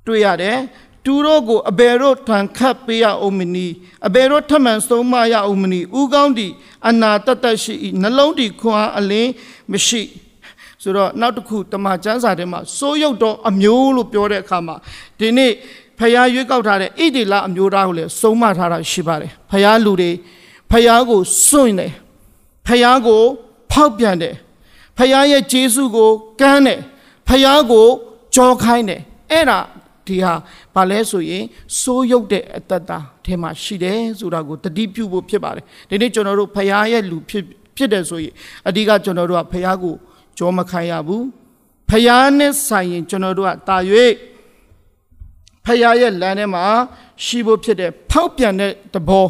တွေ့ရတယ် သူတို့ကိုအဘယ်တော့ထန်ခတ်ပေးရအောင်မနီအဘယ်တော့ထမှန်ဆုံးမရအောင်မနီဥကောင်းဒီအနာတတ်တတ်ရှိနှလုံးဒီခွန်အားအလင်းမရှိဆိုတော့နောက်တစ်ခုတမန်ကျမ်းစာထဲမှာစိုးရုပ်တော့အမျိုးလို့ပြောတဲ့အခါမှာဒီနေ့ဖျားရွေးကောက်ထားတဲ့ဣတိလအမျိုးသားကိုလည်းစုံမထားတာရှိပါတယ်ဖျားလူတွေဖျားကိုစွန့်တယ်ဖျားကိုဖောက်ပြန်တယ်ဖျားရဲ့ဂျေစုကိုကမ်းတယ်ဖျားကိုကြောခိုင်းတယ်အဲ့ဒါဒီဟာ ဘာလဲဆိုရင်စိုးရုပ်တဲ့အတ္တတာထဲမှာရှိတယ်ဆိုတာကိုတတိပြုဖို့ဖြစ်ပါတယ်ဒီနေ့ကျွန်တော်တို့ဖျားရဲ့လူဖြစ်ဖြစ်တယ်ဆိုရင်အဓိကကျွန်တော်တို့ကဖျားကိုကြောမခိုင်းရဘူးဖျားနဲ့ဆိုင်ရင်ကျွန်တော်တို့ကတာ၍ဖျားရဲ့လမ်းထဲမှာရှိဖို့ဖြစ်တယ်ဖောက်ပြန်တဲ့တဘော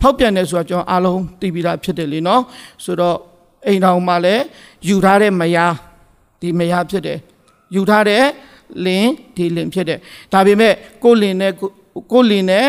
ဖောက်ပြန်တယ်ဆိုတာကျွန်တော်အားလုံးသိပြီးသားဖြစ်တယ်လေနော်ဆိုတော့အိမ်တော်မှာလည်းယူထားတဲ့မယားဒီမယားဖြစ်တယ်ယူထားတဲ့ လင်းဒီလင်းဖြစ်တယ်ဒါပေမဲ့ကိုလင်းနဲ့ကိုလင်းနဲ့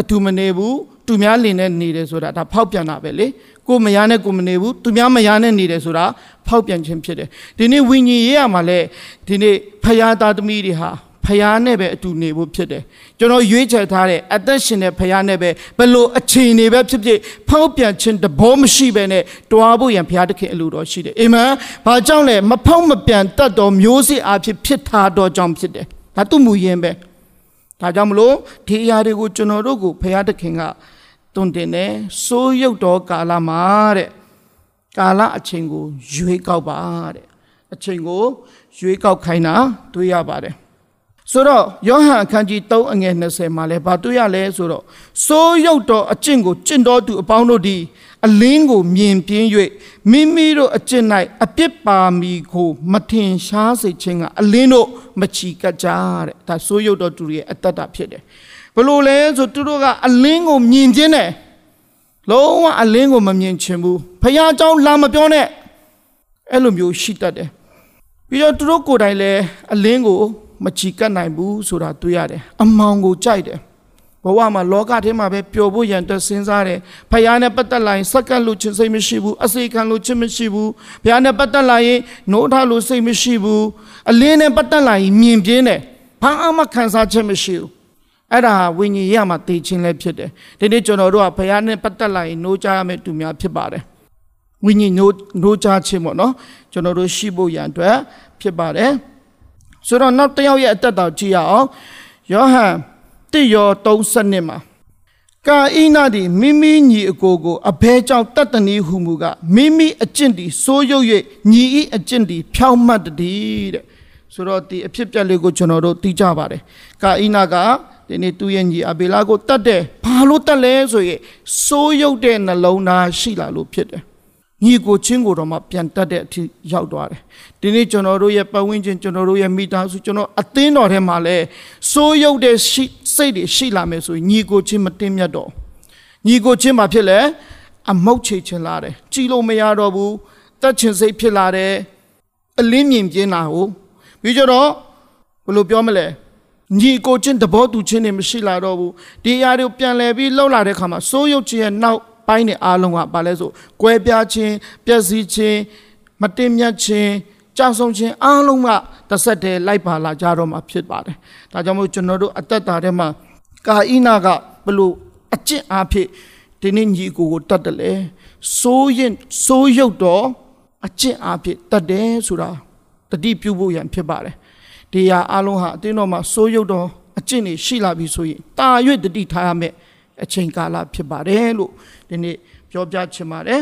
အတူမနေဘူးသူများလင်းနဲ့နေတယ်ဆိုတာဒါဖောက်ပြန်တာပဲလေကိုမယားနဲ့ကိုမနေဘူးသူများမယားနဲ့နေတယ်ဆိုတာဖောက်ပြန်ခြင်းဖြစ်တယ်ဒီနေ့ဝိညာဉ်ရေးရမှာလဲဒီနေ့ဖယားသားသမီးတွေဟာ ဖယားနဲ့ပဲအတူနေဖို့ဖြစ်တယ်ကျွန်တော်ရွေးချယ်ထားတဲ့အသက်ရှင်တဲ့ဖယားနဲ့ပဲဘလို့အခြေအနေပဲဖြစ်ဖြစ်ဖောက်ပြန်ခြင်းတဘောမရှိပဲနဲ့တွားဖို့ရန်ဖယားတခင်အလိုတော်ရှိတယ်အာမင်ဘာကြောင့်လဲမဖောက်မပြန်တတ်တော်မျိုးစေ့အဖြစ်ဖြစ်ထားတော်ကြောင့်ဖြစ်တယ်ဒါသူ့မူရင်းပဲဒါကြောင့်မလို့ဒီအရာတွေကိုကျွန်တော်တို့ကိုဖယားတခင်ကတွင်တင်တယ်စိုးရုပ်တော်ကာလမှာတဲ့ကာလအချိန်ကိုရွေးကောက်ပါတဲ့အချိန်ကိုရွေးကောက်ခိုင်းတာတွေ့ရပါတယ် ဆိုတော့ယောဟန်အခန်းကြီး3အငယ်20မှာလဲဘာတွေ့ရလဲဆိုတော့စိုးရုပ်တော်အကျင့်ကိုကျင့်တော်သူအပေါင်းတို့သည်အလင်းကိုမြင်ပြင်း၍မိမိတို့အကျင့်၌အပြစ်ပါမီကိုမထင်ရှားစေခြင်းကအလင်းတို့မချီကပ်ကြတဲ့ဒါစိုးရုပ်တော်သူရဲ့အတ္တတာဖြစ်တယ်ဘလို့လဲဆိုသူတို့ကအလင်းကိုမြင်ပြင်းတယ်လုံးဝအလင်းကိုမမြင်ချင်ဘူးဖះเจ้าလာမပြောနဲ့အဲ့လိုမျိုးရှိတတ်တယ်ပြီးတော့သူတို့ကိုယ်တိုင်လည်းအလင်းကို မချီကပ်နိုင်ဘူးဆိုတာတွေ့ရတယ်အမောင်ကိုကြိုက်တယ်ဘဝမှာလောကထဲမှာပဲပျော်ဖို့ရန်အတွက်စဉ်းစားတယ်ဖယားနဲ့ပတ်သက်လာရင်စက္ကန့်လို့ခြင်းစိတ်မရှိဘူးအစိခံလို့ခြင်းမရှိဘူးဘုရားနဲ့ပတ်သက်လာရင်နိုးထလို့စိတ်မရှိဘူးအလင်းနဲ့ပတ်သက်လာရင်မြင်ပြင်းတယ်ဘာမှခံစားချက်မရှိဘူးအဲ့ဒါဝိညာဉ်ရမှာတည်ခြင်းလည်းဖြစ်တယ်ဒီနေ့ကျွန်တော်တို့ကဘုရားနဲ့ပတ်သက်လာရင်နိုးကြရမယ့်သူများဖြစ်ပါတယ်ဝိညာဉ်နိုးနိုးကြခြင်းပေါ့နော်ကျွန်တော်တို့ရှိဖို့ရန်အတွက်ဖြစ်ပါတယ် ဆိုတော့နောက်တစ်ယောက်ရဲ့အသက်တော်ကြည့်ရအောင်ယောဟန်တိယော32မှာကာအိနာသည်မိမိညီအကိုကိုအဘဲကြောင့်တတ်တနည်းဟုမူကမိမိအကျင့်သည်စိုးရုပ်၍ညီဤအကျင့်သည်ဖြောင်းမှတ်တည်းတဲ့ဆိုတော့ဒီအဖြစ်ပြက်လေးကိုကျွန်တော်တို့သိကြပါတယ်ကာအိနာကဒီနေ့သူ့ရဲ့ညီအဘေလာကိုတတ်တယ်ဘာလို့တတ်လဲဆိုရင်စိုးရုပ်တဲ့နှလုံးသားရှိလာလို့ဖြစ်တယ် ညီကိုချင်းကိုတော့မှပြန်တတ်တဲ့အထိရောက်သွားတယ်ဒီနေ့ကျွန်တော်တို့ရဲ့ပတ်ဝန်းကျင်ကျွန်တော်တို့ရဲ့မိသားစုကျွန်တော်အသင်းတော်ထဲမှာလဲစိုးရုပ်တဲ့စိတ်တွေရှိလာမယ်ဆိုရင်ညီကိုချင်းမတင်မြတ်တော့ညီကိုချင်းမှာဖြစ်လဲအမုတ်ချေချင်လာတယ်ကြည်လို့မရတော့ဘူးတက်ချင်စိတ်ဖြစ်လာတယ်အလင်းမြင်ပြင်းလာဟိုပြီးကြတော့ဘယ်လိုပြောမလဲညီကိုချင်းတဘောတူချင်းတွေမရှိလာတော့ဘူးဒီအရာတွေပြန်လဲပြီးလှုပ်လာတဲ့ခါမှာစိုးရုပ်ခြင်းရဲ့နောက် ပိုင်းနဲ့အားလုံးကဘာလဲဆိုကွဲပြားခြင်းပျက်စီးခြင်းမတင်မြတ်ခြင်းကြောက်ဆုံးခြင်းအားလုံးကတစ်ဆက်တည်းလိုက်ပါလာကြတော့မှာဖြစ်ပါတယ်ဒါကြောင့်မို့ကျွန်တော်တို့အသက်တာထဲမှာကာဣနာကဘလို့အကျင့်အားဖြင့်ဒီနေ့ညီကိုကိုတတ်တယ်လေစိုးရင်စိုးရုပ်တော့အကျင့်အားဖြင့်တတ်တယ်ဆိုတာတတိပြုဖို့ရန်ဖြစ်ပါတယ်ဒီဟာအလုံးဟာအတင်းတော်မှာစိုးရုပ်တော့အကျင့်တွေရှိလာပြီဆိုရင်တာ၍တတိထားရမယ် အချိန်ကာလဖြစ်ပါတယ်လို့ဒီနေ့ပြောပြချင်ပါတယ်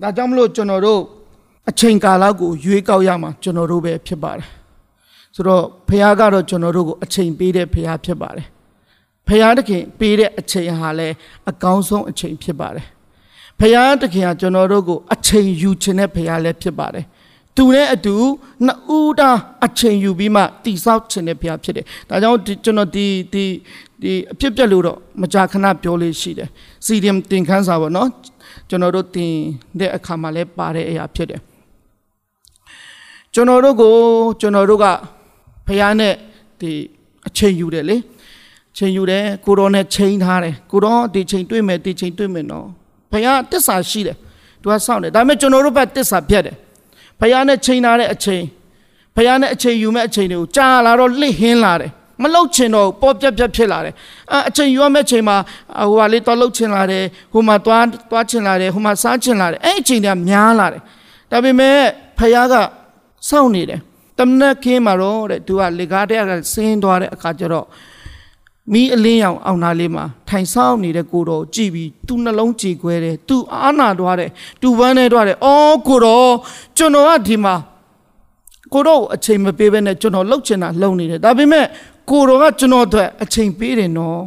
ဒါကြောင့်မလို့ကျွန်တော်တို့အချိန်ကာလကိုရွေးကောက်ရမှာကျွန်တော်တို့ပဲဖြစ်ပါတယ်ဆိုတော့ဖခင်ကတော့ကျွန်တော်တို့ကိုအချိန်ပေးတဲ့ဖခင်ဖြစ်ပါတယ်ဖခင်တခင်ပေးတဲ့အချိန်ဟာလည်းအကောင်းဆုံးအချိန်ဖြစ်ပါတယ်ဖခင်တခင်ကကျွန်တော်တို့ကိုအချိန်ယူခြင်းတဲ့ဖခင်လည်းဖြစ်ပါတယ်သူနဲ့အတူနှစ်ဦးတာအချိန်ယူပြီးမှတိဆောက်ခြင်းတဲ့ဖခင်ဖြစ်တယ်ဒါကြောင့်ကျွန်တော်ဒီဒီ ဒီအဖြစ်ပြက်လို့တော့မကြာခဏပြောလေးရှိတယ်စီဒီယမ်တင်ခန်းစာပေါ့နော်ကျွန်တော်တို့တင်တဲ့အခါမှာလည်းပါတဲ့အရာဖြစ်တယ်ကျွန်တော်တို့ကိုကျွန်တော်တို့ကဖခင်နဲ့ဒီအချိန်ယူတယ်လေချိန်ယူတယ်ကိုတော်နဲ့ချိန်ထားတယ်ကိုတော်ဒီချိန်တွေ့မယ်ဒီချိန်တွေ့မယ်နော်ဖခင်တစ္ဆာရှိတယ်သူကစောင့်တယ်ဒါပေမဲ့ကျွန်တော်တို့ဘက်တစ္ဆာပြတ်တယ်ဖခင်နဲ့ချိန်ထားတဲ့အချိန်ဖခင်နဲ့အချိန်ယူမဲ့အချိန်တွေကိုကြာလာတော့လှစ်ဟင်းလာတယ် မလုတ်ချင်တော့ပေါ်ပြက်ပြက်ဖြစ်လာတယ်အအချိန်ယူရမယ့်ချိန်မှာဟိုဟာလေးတော့လုတ်ချင်လာတယ်ဟိုမှာသွားသွားချင်လာတယ်ဟိုမှာစားချင်လာတယ်အဲ့အချိန်တွေကများလာတယ်ဒါပေမဲ့ဖခင်ကစောင့်နေတယ်တမနက်ခင်းမှာတော့တဲ့သူကလေကားတဲ့ကဆင်းသွားတဲ့အခါကျတော့မိအလင်းရောင်အောင်နာလေးမှာထိုင်ဆောင်နေတဲ့ကိုတော်ကြည်ပြီးသူ့နှလုံးကြည်ခွဲတယ်သူအာနာသွားတယ်သူဝမ်းနေသွားတယ်အော်ကိုတော်ကျွန်တော်ကဒီမှာ ကိုတော့အချိန်မပေးဘဲနဲ့ကျွန်တော်လှုပ်ချင်တာလှုပ်နေတယ်ဒါပေမဲ့ကိုတော်ကကျွန်တော်အတွက်အချိန်ပေးတယ်နော်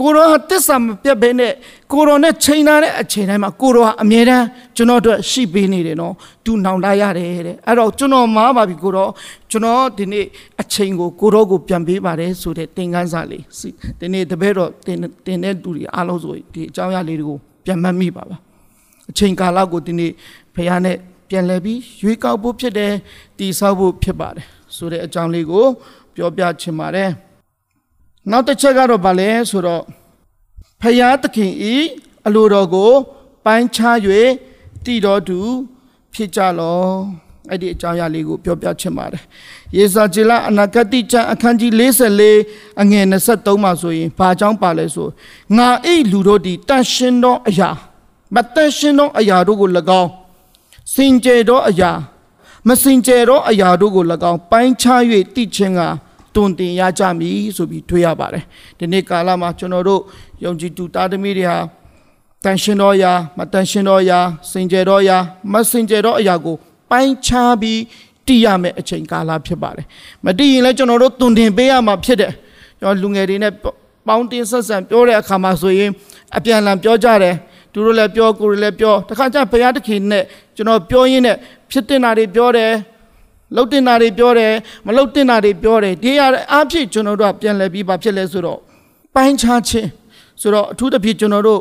ကိုတော်ဟာတစ္ဆာမပြတ်ဘဲနဲ့ကိုတော်နဲ့ချိန်ထားတဲ့အချိန်တိုင်းမှာကိုတော်ဟာအမြဲတမ်းကျွန်တော်အတွက်ရှိပေးနေတယ်နော်သူနောင်တရတယ်တဲ့အဲ့တော့ကျွန်တော်မားပါပြီကိုတော်ကျွန်တော်ဒီနေ့အချိန်ကိုကိုတော်ကိုပြန်ပေးပါတယ်ဆိုတဲ့သင်ခန်းစာလေးဒီနေ့တပည့်တော်တင်တင်တဲ့သူတွေအားလုံးဆိုဒီအကြောင်းအရာလေးတွေကိုပြန်မှတ်မိပါပါအချိန်ကာလကိုဒီနေ့ဖခင်နဲ့ ပြန်လဲပြီးရွေးကောက်ဖို့ဖြစ်တယ်တည်ဆောက်ဖို့ဖြစ်ပါတယ်ဆိုတဲ့အကြောင်းလေးကို ပြောပြချင်ပါတယ်နောက်တစ်ချက်ကတော့ဗာလဲဆိုတော့ဖယားသခင်ဤအလိုတော်ကို ပိုင်းခြား၍တည်တော်သူဖြစ်ကြလောအဲ့ဒီအကြောင်းအရာလေးကိုပြောပြချင်ပါတယ်ယေစာဂျေလအနာဂတိကျမ်းအခန်းကြီး44အငယ်23မှာဆိုရင်ဘာကြောင့်ပါလဲဆိုငါအိလူတို့ဒီတန်ရှင်သောအရာမတန်ရှင်သောအရာတို့ကို၎င်း စင်ကြယ်သောအရာမစင်ကြယ်သောအရာတို့ကို၎င်းပိုင်းခြား၍တည်ခြင်းကတွင်တင်ရကြမည်ဆိုပြီးတွေ့ရပါတယ်ဒီနေ့ကာလမှာကျွန်တော်တို့ယုံကြည်သူတာသမီတွေဟာတန်ရှင်တော်ရာမတန်ရှင်တော်ရာစင်ကြယ်တော်ရာမစင်ကြယ်တော်အရာကိုပိုင်းခြားပြီးတည်ရမယ့်အချိန်ကာလဖြစ်ပါတယ်မတည်ရင်လည်းကျွန်တော်တို့တွင်တင်ပေးရမှာဖြစ်တယ်ကျွန်တော်လူငယ်တွေနဲ့ပေါင်းတင်ဆက်ဆံပြောတဲ့အခါမှာဆိုရင်အပြန်အလှန်ပြောကြတယ် သူတို့လည်းပြောကိုယ်လည်းပြောတခါကျဘုရားသခင်နဲ့ကျွန်တော်ပြောရင်းနဲ့ဖြစ်တင်တာတွေပြောတယ်လှုပ်တင်တာတွေပြောတယ်မလှုပ်တင်တာတွေပြောတယ်ဒီရအားဖြင့်ကျွန်တော်တို့ကပြန်လဲပြီးပါဖြစ်လဲဆိုတော့ပိုင်းခြားခြင်းဆိုတော့အထူးသဖြင့်ကျွန်တော်တို့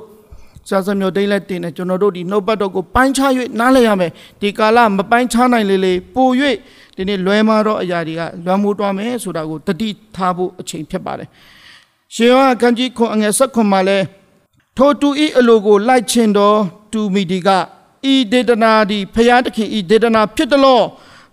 စာစမျိုးတိတ်လက်တင်တယ်ကျွန်တော်တို့ဒီနှုတ်ပတ်တော်ကိုပိုင်းခြား၍နားလည်ရမယ်ဒီကာလမပိုင်းခြားနိုင်လေလေပို၍ဒီနေ့လွဲမာတော့အရာတွေကလွမ်းမိုးသွားမယ်ဆိုတာကိုတတိထားဖို့အချိန်ဖြစ်ပါတယ်ရှင်ယောဟန်ခန်းကြီးခွန်အငယ်၁၇မှာလဲ ထိုသူဤအလိုကိုလိုက်ခြင်းတော်သူမိဒီကဤဒေတနာသည်ဖျားသခင်ဤဒေတနာဖြစ်တလို့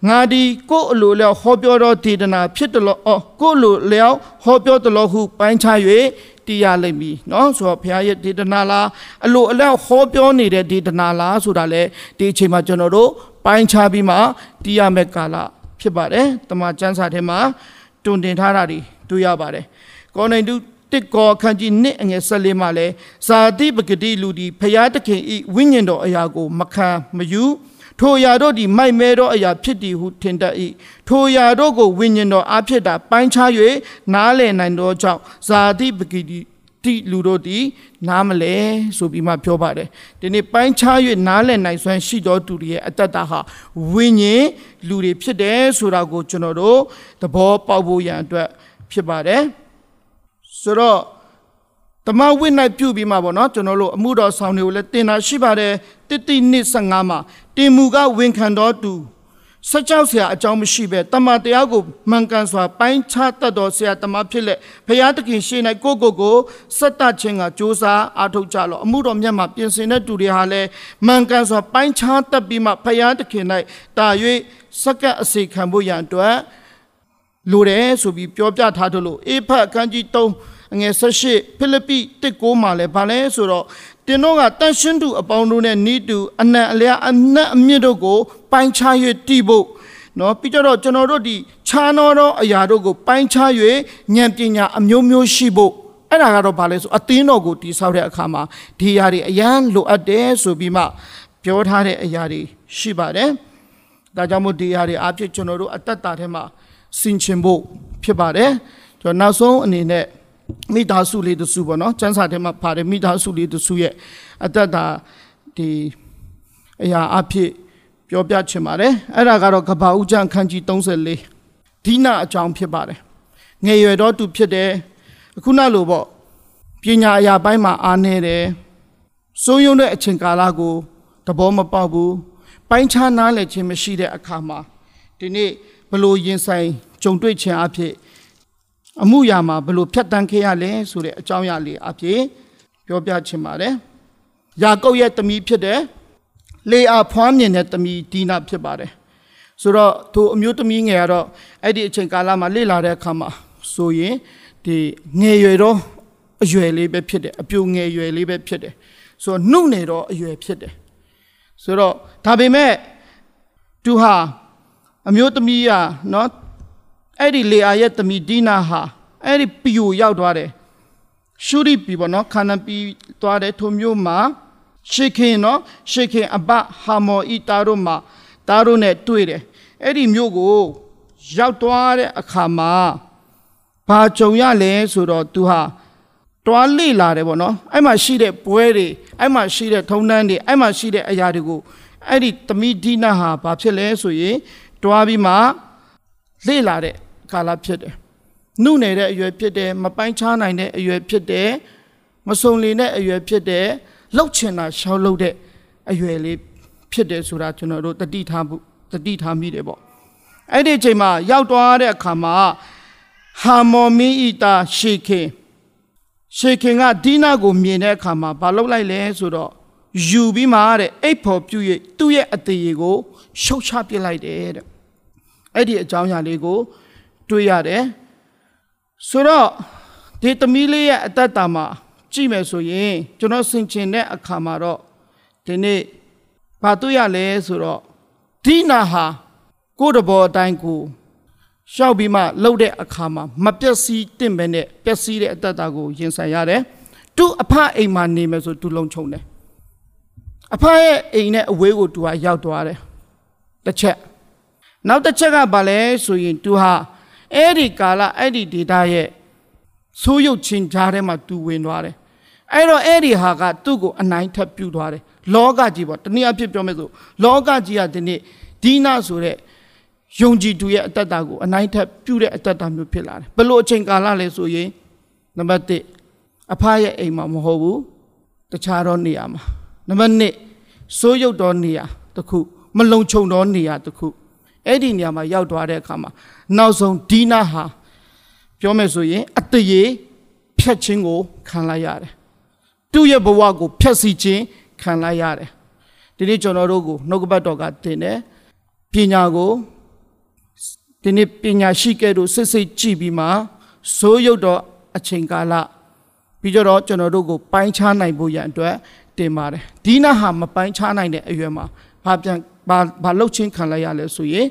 ငါဒီကိုယ်အလိုလျောက်ဟောပြောတော်ဒေတနာဖြစ်တလို့အော်ကိုယ်လိုလျောက်ဟောပြောတလို့ဟုပိုင်းခြား၍တရားလိမ့်မည်နော်ဆိုတော့ဖျားရဲ့ဒေတနာလားအလိုအလျောက်ဟောပြောနေတဲ့ဒေတနာလားဆိုတာလေဒီအချိန်မှာကျွန်တော်တို့ပိုင်းခြားပြီးမှတရားမဲ့ကာလဖြစ်ပါတယ်တမန်ကျမ်းစာထဲမှာတွင်တင်ထားတာတွေတွေ့ရပါတယ်ကောနေတု တစ်ကောခန်းကြီးနှစ်အငယ်၁၄မှာလဲဇာတိပဂတိလူဒီဖျားသခင်ဤဝိညာဉ်တော်အရာကိုမခံမယူထိုအရာတို့ဒီမိုက်မဲသောအရာဖြစ်သည်ဟုထင်တတ်၏ထိုအရာတို့ကိုဝိညာဉ်တော်အားဖြစ်တာပိုင်းခြား၍နားလည်နိုင်သောကြောင့်ဇာတိပဂတိတိလူတို့ဒီနားမလဲဆိုပြီးမှပြောပါတယ်ဒီနေ့ပိုင်းခြား၍နားလည်နိုင်စွမ်းရှိသောသူတွေရဲ့အတ္တတာဟာဝိညာဉ်လူတွေဖြစ်တယ်ဆိုတာကိုကျွန်တော်တို့သဘောပေါက်ဖို့ရန်အတွက်ဖြစ်ပါတယ် ဆိုတော့တမဝိနိုင်ပြုပြီးမှပေါ့နော်ကျွန်တော်တို့အမှုတော်ဆောင်တွေကိုလည်းတင်တာရှိပါတယ်တတိနှစ်15မှာတင်မူကဝန်ခံတော်သူစကြောက်ဆရာအကြောင်းမရှိပဲတမန်တရားကိုမှန်ကန်စွာပိုင်းခြားတတ်တော်ဆရာတမန်ဖြစ်လက်ဘုရားသခင်ရှေ့၌ကိုကိုကိုစက်တခြင်းကစ조사အားထုတ်ကြလော့အမှုတော်မြတ်မှာပြင်ဆင်တဲ့သူတွေဟာလည်းမှန်ကန်စွာပိုင်းခြားတတ်ပြီးမှဘုရားသခင်၌တာ၍စက္ကပ်အစီခံဖို့ရန်အတွက် လိုတယ်ဆိုပြီးပြောပြထားတယ်လို့အေဖတ်အခန်းကြီး3အငယ်18ဖိလိပ္ပိ1:9မှာလည်းဗာလဲဆိုတော့တင်တော့ကတန်ရှင်းသူအပေါင်းတို့နဲ့နီးတူအနံအလျာအနက်အမြင့်တို့ကို ပိုင်းခြား၍တည်ဖို့နော်ပြီးကြတော့ကျွန်တော်တို့ဒီခြားတော်သောအရာတို့ကို ပိုင်းခြား၍ဉာဏ်ပညာအမျိုးမျိုးရှိဖို့အဲ့ဒါကတော့ဗာလဲဆိုအသင်းတော်ကိုတည်ဆောက်တဲ့အခါမှာဒီအရာတွေအရန်လိုအပ်တယ်ဆိုပြီးမှပြောထားတဲ့အရာတွေရှိပါတယ်ဒါကြောင့်မို့ဒီအရာတွေအဖြစ်ကျွန်တော်တို့အသက်တာထဲမှာ ဆင်ခြင်ဖို့ဖြစ်ပါတယ်ကျွန်တော်နောက်ဆုံးအနေနဲ့မိသားစုလေးတစုပေါ့နော်ကျန်းစာထဲမှာပါတယ်မိသားစုလေးတစုရဲ့အသက်တာဒီအရာအဖြစ်ပြောပြချင်ပါတယ်အဲ့ဒါကတော့ကဘာဦးကျန်ခန်းကြီး34ဒီနာအကြောင်းဖြစ်ပါတယ်ငယ်ရွယ်တော့သူဖြစ်တယ်အခုနောက်လို့ပေါ့ပညာအရာပိုင်းမှာအားနေတယ်စိုးရုံတဲ့အချိန်ကာလကိုသဘောမပေါက်ဘူးပိုင်းခြားနားလည်ခြင်းမရှိတဲ့အခါမှာဒီနေ့ ဘလို့ရင်ဆိုင်ကြုံတွေ့ခြင်းအဖြစ်အမှုရာမှာဘလို့ဖြတ်တန်းခဲ့ရလဲဆိုတဲ့အကြောင်းအရာလေးအဖြစ်ပြောပြချင်ပါတယ်။ယာကုပ်ရဲ့သမီးဖြစ်တဲ့လေအာဖွားမြင်တဲ့သမီးဒီနာဖြစ်ပါတယ်။ဆိုတော့သူအမျိုးသမီးငယ်ကတော့အဲ့ဒီအချိန်ကာလမှာလေ့လာတဲ့အခါမှာဆိုရင်ဒီငယ်ရွယ်တော့အရွယ်လေးပဲဖြစ်တယ်အပြိုငယ်ရွယ်လေးပဲဖြစ်တယ်။ဆိုတော့နှုတ်နေတော့အရွယ်ဖြစ်တယ်။ဆိုတော့ဒါပေမဲ့သူဟာ အမျိုးသမီးကနော်အဲ့ဒီလေအာရဲ့သမီးဒီနာဟာအဲ့ဒီပီယိုရောက်သွားတယ်ရှုရိပီပေါ့နော်ခန္ဓာပီသွားတယ်ထိုမျိုးမှာရှေခင်နော်ရှေခင်အဘဟာမောဤတာတို့မှာတာတို့နဲ့တွေ့တယ်အဲ့ဒီမျိုးကိုရောက်သွားတဲ့အခါမှာဘာကြုံရလဲဆိုတော့သူဟာတွားလေလာတယ်ပေါ့နော်အဲ့မှာရှိတဲ့ပွဲတွေအဲ့မှာရှိတဲ့ထုံတန်းတွေအဲ့မှာရှိတဲ့အရာတွေကိုအဲ့ဒီသမီးဒီနာဟာဘာဖြစ်လဲဆိုရင် တွားပြီးမှလေ့လာတဲ့ကာလဖြစ်တယ်။နှုနေတဲ့အရွယ်ဖြစ်တယ်မပိုင်းခြားနိုင်တဲ့အရွယ်ဖြစ်တယ်မစုံလင်တဲ့အရွယ်ဖြစ်တယ်လှုပ်ချင်တာရှောက်လှုပ်တဲ့အရွယ်လေးဖြစ်တယ်ဆိုတာကျွန်တော်တို့တတိထားမှုတတိထားမိတယ်ပေါ့။အဲ့ဒီအချိန်မှာရောက်သွားတဲ့အခါမှာဟာမော်မီအီတာရှေခင်ရှေခင်ကဒီနာကိုမြင်တဲ့အခါမှာဘာလုပ်လိုက်လဲဆိုတော့ ယူပြီးမှတဲ့အိတ်ဖို့ပြု၍သူ့ရဲ့အသေးကိုရှုတ်ချပစ်လိုက်တယ်တဲ့အဲ့ဒီအကြောင်းအရာလေးကို တွေ့ရတယ်ဆိုတော့ဒီသမီးလေးရဲ့အသက်တာမှာကြည့်မယ်ဆိုရင်ကျွန်တော်ဆင်ခြင်တဲ့အခါမှာတော့ဒီနေ့ဘာတွေ့ရလဲဆိုတော့ဒီနာဟာကိုယ်တဘောအတိုင်းကိုရှောက်ပြီးမှလှုပ်တဲ့အခါမှာမပျက်စီးတင့်ပဲနဲ့ပျက်စီးတဲ့အတ္တတာကိုရင်ဆိုင်ရတယ်။သူ့အဖအိမ်မှာနေမယ်ဆိုသူလုံခြုံတယ်။ အဖရဲ့အိမ်နဲ့အဝေးကိုသူကရောက်သွားတယ်။တစ်ချက်နောက်တစ်ချက်ကဘာလဲဆိုရင်သူဟာအဲ့ဒီကာလအဲ့ဒီဒေတာရဲ့ဆိုးရုပ်ချင်းကြားထဲမှာသူဝင်သွားတယ်အဲ့တော့အဲ့ဒီဟာကသူ့ကိုအနိုင်ထပ်ပြုတ်သွားတယ်လောကကြီးပေါ့တနည်းအားဖြင့်ပြောမယ်ဆိုလောကကြီးကဒီနေ့ဒီနာဆိုတဲ့ယုံကြည်သူရဲ့အတ္တတာကိုအနိုင်ထပ်ပြုတ်တဲ့အတ္တတာမျိုးဖြစ်လာတယ်ဘလို့အချိန်ကာလလဲဆိုရင်နံပါတ်1အဖရဲ့အိမ်မှာမဟုတ်ဘူးတခြားသောနေရာမှာ နံပါတ်2စိုးရုပ်သောနေရာတစ်ခုမလုံခြုံသောနေရာတစ်ခုအဲ့ဒီနေရာမှာရောက်သွားတဲ့အခါမှာနောက်ဆုံးဒီနာဟာပြောမယ်ဆိုရင်အတရေဖြတ်ခြင်းကိုခံလိုက်ရတယ်သူ့ရဲ့ဘဝကိုဖြတ်စီခြင်းခံလိုက်ရတယ်ဒီနေ့ကျွန်တော်တို့ကိုနှုတ်ကပတ်တော်ကတင်တယ်ပညာကိုဒီနေ့ပညာရှိကဲ့သို့စစ်စစ်ကြည့်ပြီးမှစိုးရုပ်တော့အချိန်ကာလပြီးကြတော့ကျွန်တော်တို့ကိုပိုင်းခြားနိုင်ဖို့ရန်အတွက် တင်ပါတယ်ဒီနာဟာမပိုင်းခြားနိုင်တဲ့အရွယ်မှာဘာပြန်ဘာဘာလှုပ်ချင်းခံလိုက်ရလဲဆိုရင်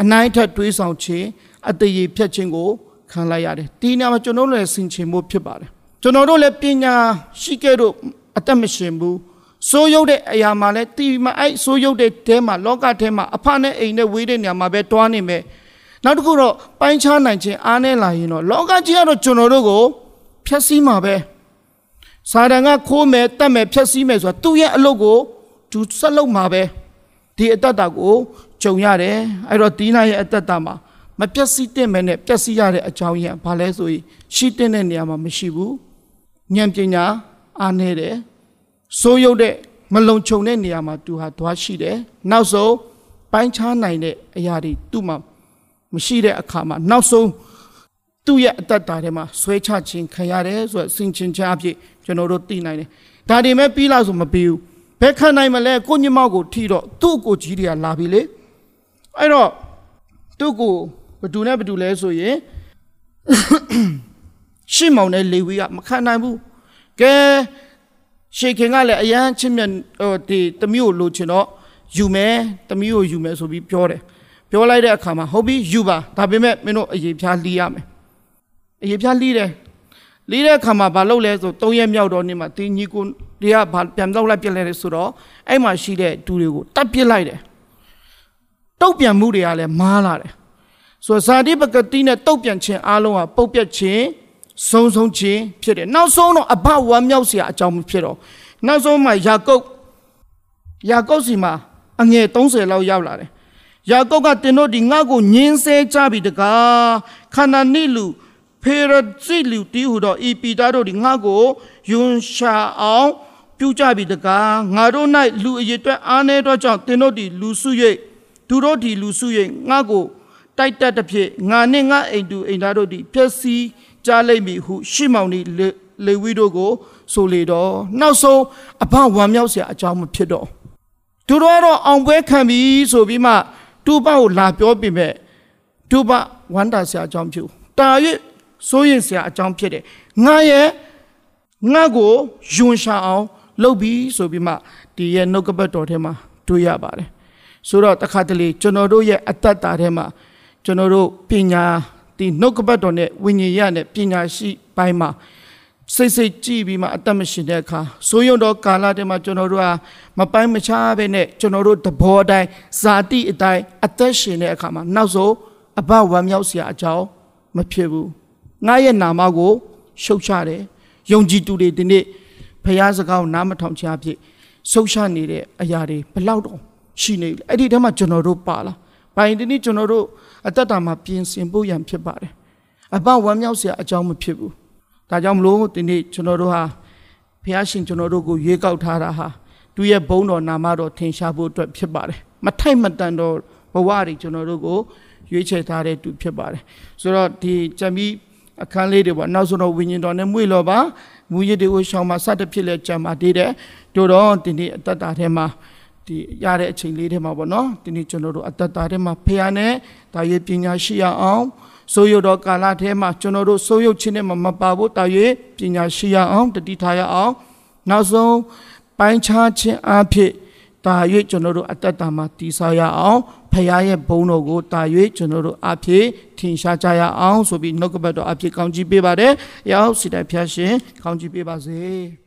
အနိုင်ထက်တွေးဆောင်ခြင်းအတရေဖြတ်ခြင်းကိုခံလိုက်ရတယ်ဒီနေရာမှာကျွန်တော်တို့လည်းဆင်ခြင်မှုဖြစ်ပါတယ်ကျွန်တော်တို့လည်းပညာရှိခဲ့တော့အသက်မရှင်ဘူးစိုးရုပ်တဲ့အရာမှာလည်းတီမအဲ့စိုးရုပ်တဲ့တဲမှာလောကထဲမှာအဖနဲ့အိမ်နဲ့ဝေးတဲ့နေရာမှာပဲတွားနေမယ်နောက်တစ်ခုတော့ပိုင်းခြားနိုင်ခြင်းအားနဲ့လာရင်တော့လောကကြီးကတော့ကျွန်တော်တို့ကိုဖျက်ဆီးမှာပဲ စာတန်ကခိုးမယ်တတ်မယ်ဖျက်ဆီးမယ်ဆိုတာသူ့ရဲ့အလုပ်ကိုသူဆက်လုပ်မှာပဲဒီအတ္တတာကိုကြုံရတယ်အဲ့တော့ဒီနာရဲ့အတ္တတာမှာမပျက်စီးတဲ့မဲနဲ့ပျက်စီးရတဲ့အကြောင်းရင်းဘာလဲဆိုရင်ရှိတဲ့နေရာမှာမရှိဘူးဉာဏ်ပညာအားနေတယ်စိုးရုပ်တဲ့မလုံခြုံတဲ့နေရာမှာသူဟာသွားရှိတယ်နောက်ဆုံးပိုင်းခြားနိုင်တဲ့အရာတွေသူ့မှာမရှိတဲ့အခါမှာနောက်ဆုံးသူ့ရဲ့အတ္တတာထဲမှာဆွဲချခြင်းခံရတယ်ဆိုတော့စင်ချင်ချအဖြစ် ကျွန်တော်တို့သိနိုင်တယ်ဒါတွေမဲ့ပြီးလားဆိုမပြီးဘူးဘယ်ခံနိုင်မလဲကိုညမောက်ကိုထိတော့သူ့ကိုကြီးတွေကလာပြီလေအဲ့တော့သူ့ကိုဘသူနဲ့ဘသူလဲဆိုရင်ရှင်းမောင်နဲ့လေဝီကမခံနိုင်ဘူးကဲရှေခင်ကလည်းအရန်ချင်းမြတ်ဟိုဒီတမျိုးလိုချင်တော့ယူမယ်တမျိုးကိုယူမယ်ဆိုပြီးပြောတယ်ပြောလိုက်တဲ့အခါမှာဟုတ်ပြီယူပါဒါပေမဲ့မင်းတို့အရေးဖြားလီးရမယ်အရေးဖြားလီးတယ် လေးတဲ့အခါမှာဘာလုပ်လဲဆိုသုံးရက်မြောက်တော့နေ့မှာဒီညီကိုတရားဘာပြန်တော့လိုက်ပြက်လဲဆိုတော့အဲ့မှာရှိတဲ့သူတွေကိုတတ်ပြစ်လိုက်တယ်တုတ်ပြန်မှုတွေကလည်းမားလာတယ်ဆိုတော့ဇာတိပကတိနဲ့တုတ်ပြန်ခြင်းအလုံးဟာပုတ်ပြက်ခြင်းဆုံးဆုံးခြင်းဖြစ်တယ်နောက်ဆုံးတော့အဘဝမ်းမြောက်စရာအကြောင်းဖြစ်တော့နောက်ဆုံးမှာယာကုပ်ယာကုပ်စီမှာအငယ်30လောက်ရောက်လာတယ်ယာကုပ်ကတင်တို့ဒီငါ့ကိုညင်းဆဲကြပြီတကားခန္ဓာနိလူ ဖေရတိလူတီဟုသောဤပိတာတို့သည်ငါကိုယွန်ရှာအောင်ပြုကြပြီတကားငါတို့၌လူအည်အတွက်အားနေသောကြောင့်သင်တို့သည်လူစု၍သူတို့သည်လူစု၍ငါကိုတိုက်တက်သည်ဖြင့်ငါနှင့်ငါအိမ်သူအိမ်သားတို့သည်ဖျက်ဆီးကြလိမ့်မည်ဟုရှေ့မောင်သည်လေဝိတို့ကို ဆိုလေတော့နောက်ဆုံးအဖဝမ်းမြောက်စရာအကြောင်းမဖြစ်တော့သူတို့ကတော့အောင်ပွဲခံပြီဆိုပြီးမှတူပကိုလာပြောပေမဲ့တူပဝန္တာစရာအကြောင်းဖြစ်တာ၍ စိုးရိမ်စရာအကြောင်းဖြစ်တယ်ငါရဲ့ငါကိုယွန်ရှာအောင်လုပ်ပြီးဆိုပြီးမှဒီရဲ့နှုတ်ကပတ်တော်ထဲမှာတွေ့ရပါတယ်ဆိုတော့တခါတလေကျွန်တော်တို့ရဲ့အတ္တတာထဲမှာကျွန်တော်တို့ပညာဒီနှုတ်ကပတ်တော်နဲ့ဝိညာဉ်ရနဲ့ပညာရှိပိုင်းမှာစိတ်စိတ်ကြည့်ပြီးမှအသက်မရှင်တဲ့အခါဆိုရုံတော့ကာလတည်းမှာကျွန်တော်တို့ဟာမပိုင်းမခြားပဲနဲ့ကျွန်တော်တို့သဘောအတိုင်းဇာတိအတိုင်းအသက်ရှင်တဲ့အခါမှာနောက်ဆုံးအဘဝမ်းမြောက်စရာအကြောင်းမဖြစ်ဘူး ငါရဲ့နာမကိုရှုတ်ချတယ်ယုံကြည်သူတွေဒီနေ့ဖះစကားကိုနားမထောင်ချဖြစ်ဆုတ်ချနေတဲ့အရာတွေဘလောက်တော့ရှိနေလဲအဲ့ဒီတည်းမှာကျွန်တော်တို့ပါလားဘာရင်ဒီနေ့ကျွန်တော်တို့အသက်တာမှာပြင်ဆင်ဖို့ရန်ဖြစ်ပါတယ်အပဝမ်းမြောက်စရာအကြောင်းမဖြစ်ဘူးဒါကြောင့်မလို့ဒီနေ့ကျွန်တော်တို့ဟာဘုရားရှင်ကျွန်တော်တို့ကိုရွေးကောက်ထားတာဟာသူရဲ့ဘုန်းတော်နာမတော်ထင်ရှားဖို့အတွက်ဖြစ်ပါတယ်မထိုက်မတန်တော့ဘဝတွေကျွန်တော်တို့ကိုရွေးချယ်ထားတဲ့သူဖြစ်ပါတယ်ဆိုတော့ဒီကြံပြီး အခန်းလေးတွေပေါ့နောက်ဆုံးတော့ဝိညာဉ်တော်နဲ့မွေ့လောပါမူရည်တွေကိုရှောင်မှာစတဲ့ဖြစ်လဲကြံပါသေးတယ်တို့တော့ဒီနေ့အတ္တတာထဲမှာဒီရတဲ့အချိန်လေးထဲမှာပေါ့နော်ဒီနေ့ကျွန်တော်တို့အတ္တတာထဲမှာဖះနဲ့ဒါရွေပညာရှိရအောင်ဆိုရတော့ကာလထဲမှာကျွန်တော်တို့ဆိုရုပ်ချင်းနဲ့မမပါဖို့တာရွေပညာရှိရအောင်တတိထားရအောင်နောက်ဆုံးပိုင်းခြားခြင်းအဖြစ်တာ၍ကျွန်တော်တို့အတ္တတာမှာတည်ဆောက်ရအောင် ဖခင်ရဲ့ဘုန်းတော်ကိုတာ၍ကျွန်တော်တို့အဖြစ်ထင်ရှားကြရအောင်ဆိုပြီးနှုတ်ကပတ်တော်အဖြစ်ကောင်းချီးပေးပါတယ်။ရောက်စီတိုင်ဖျားရှင်ကောင်းချီးပေးပါစေ။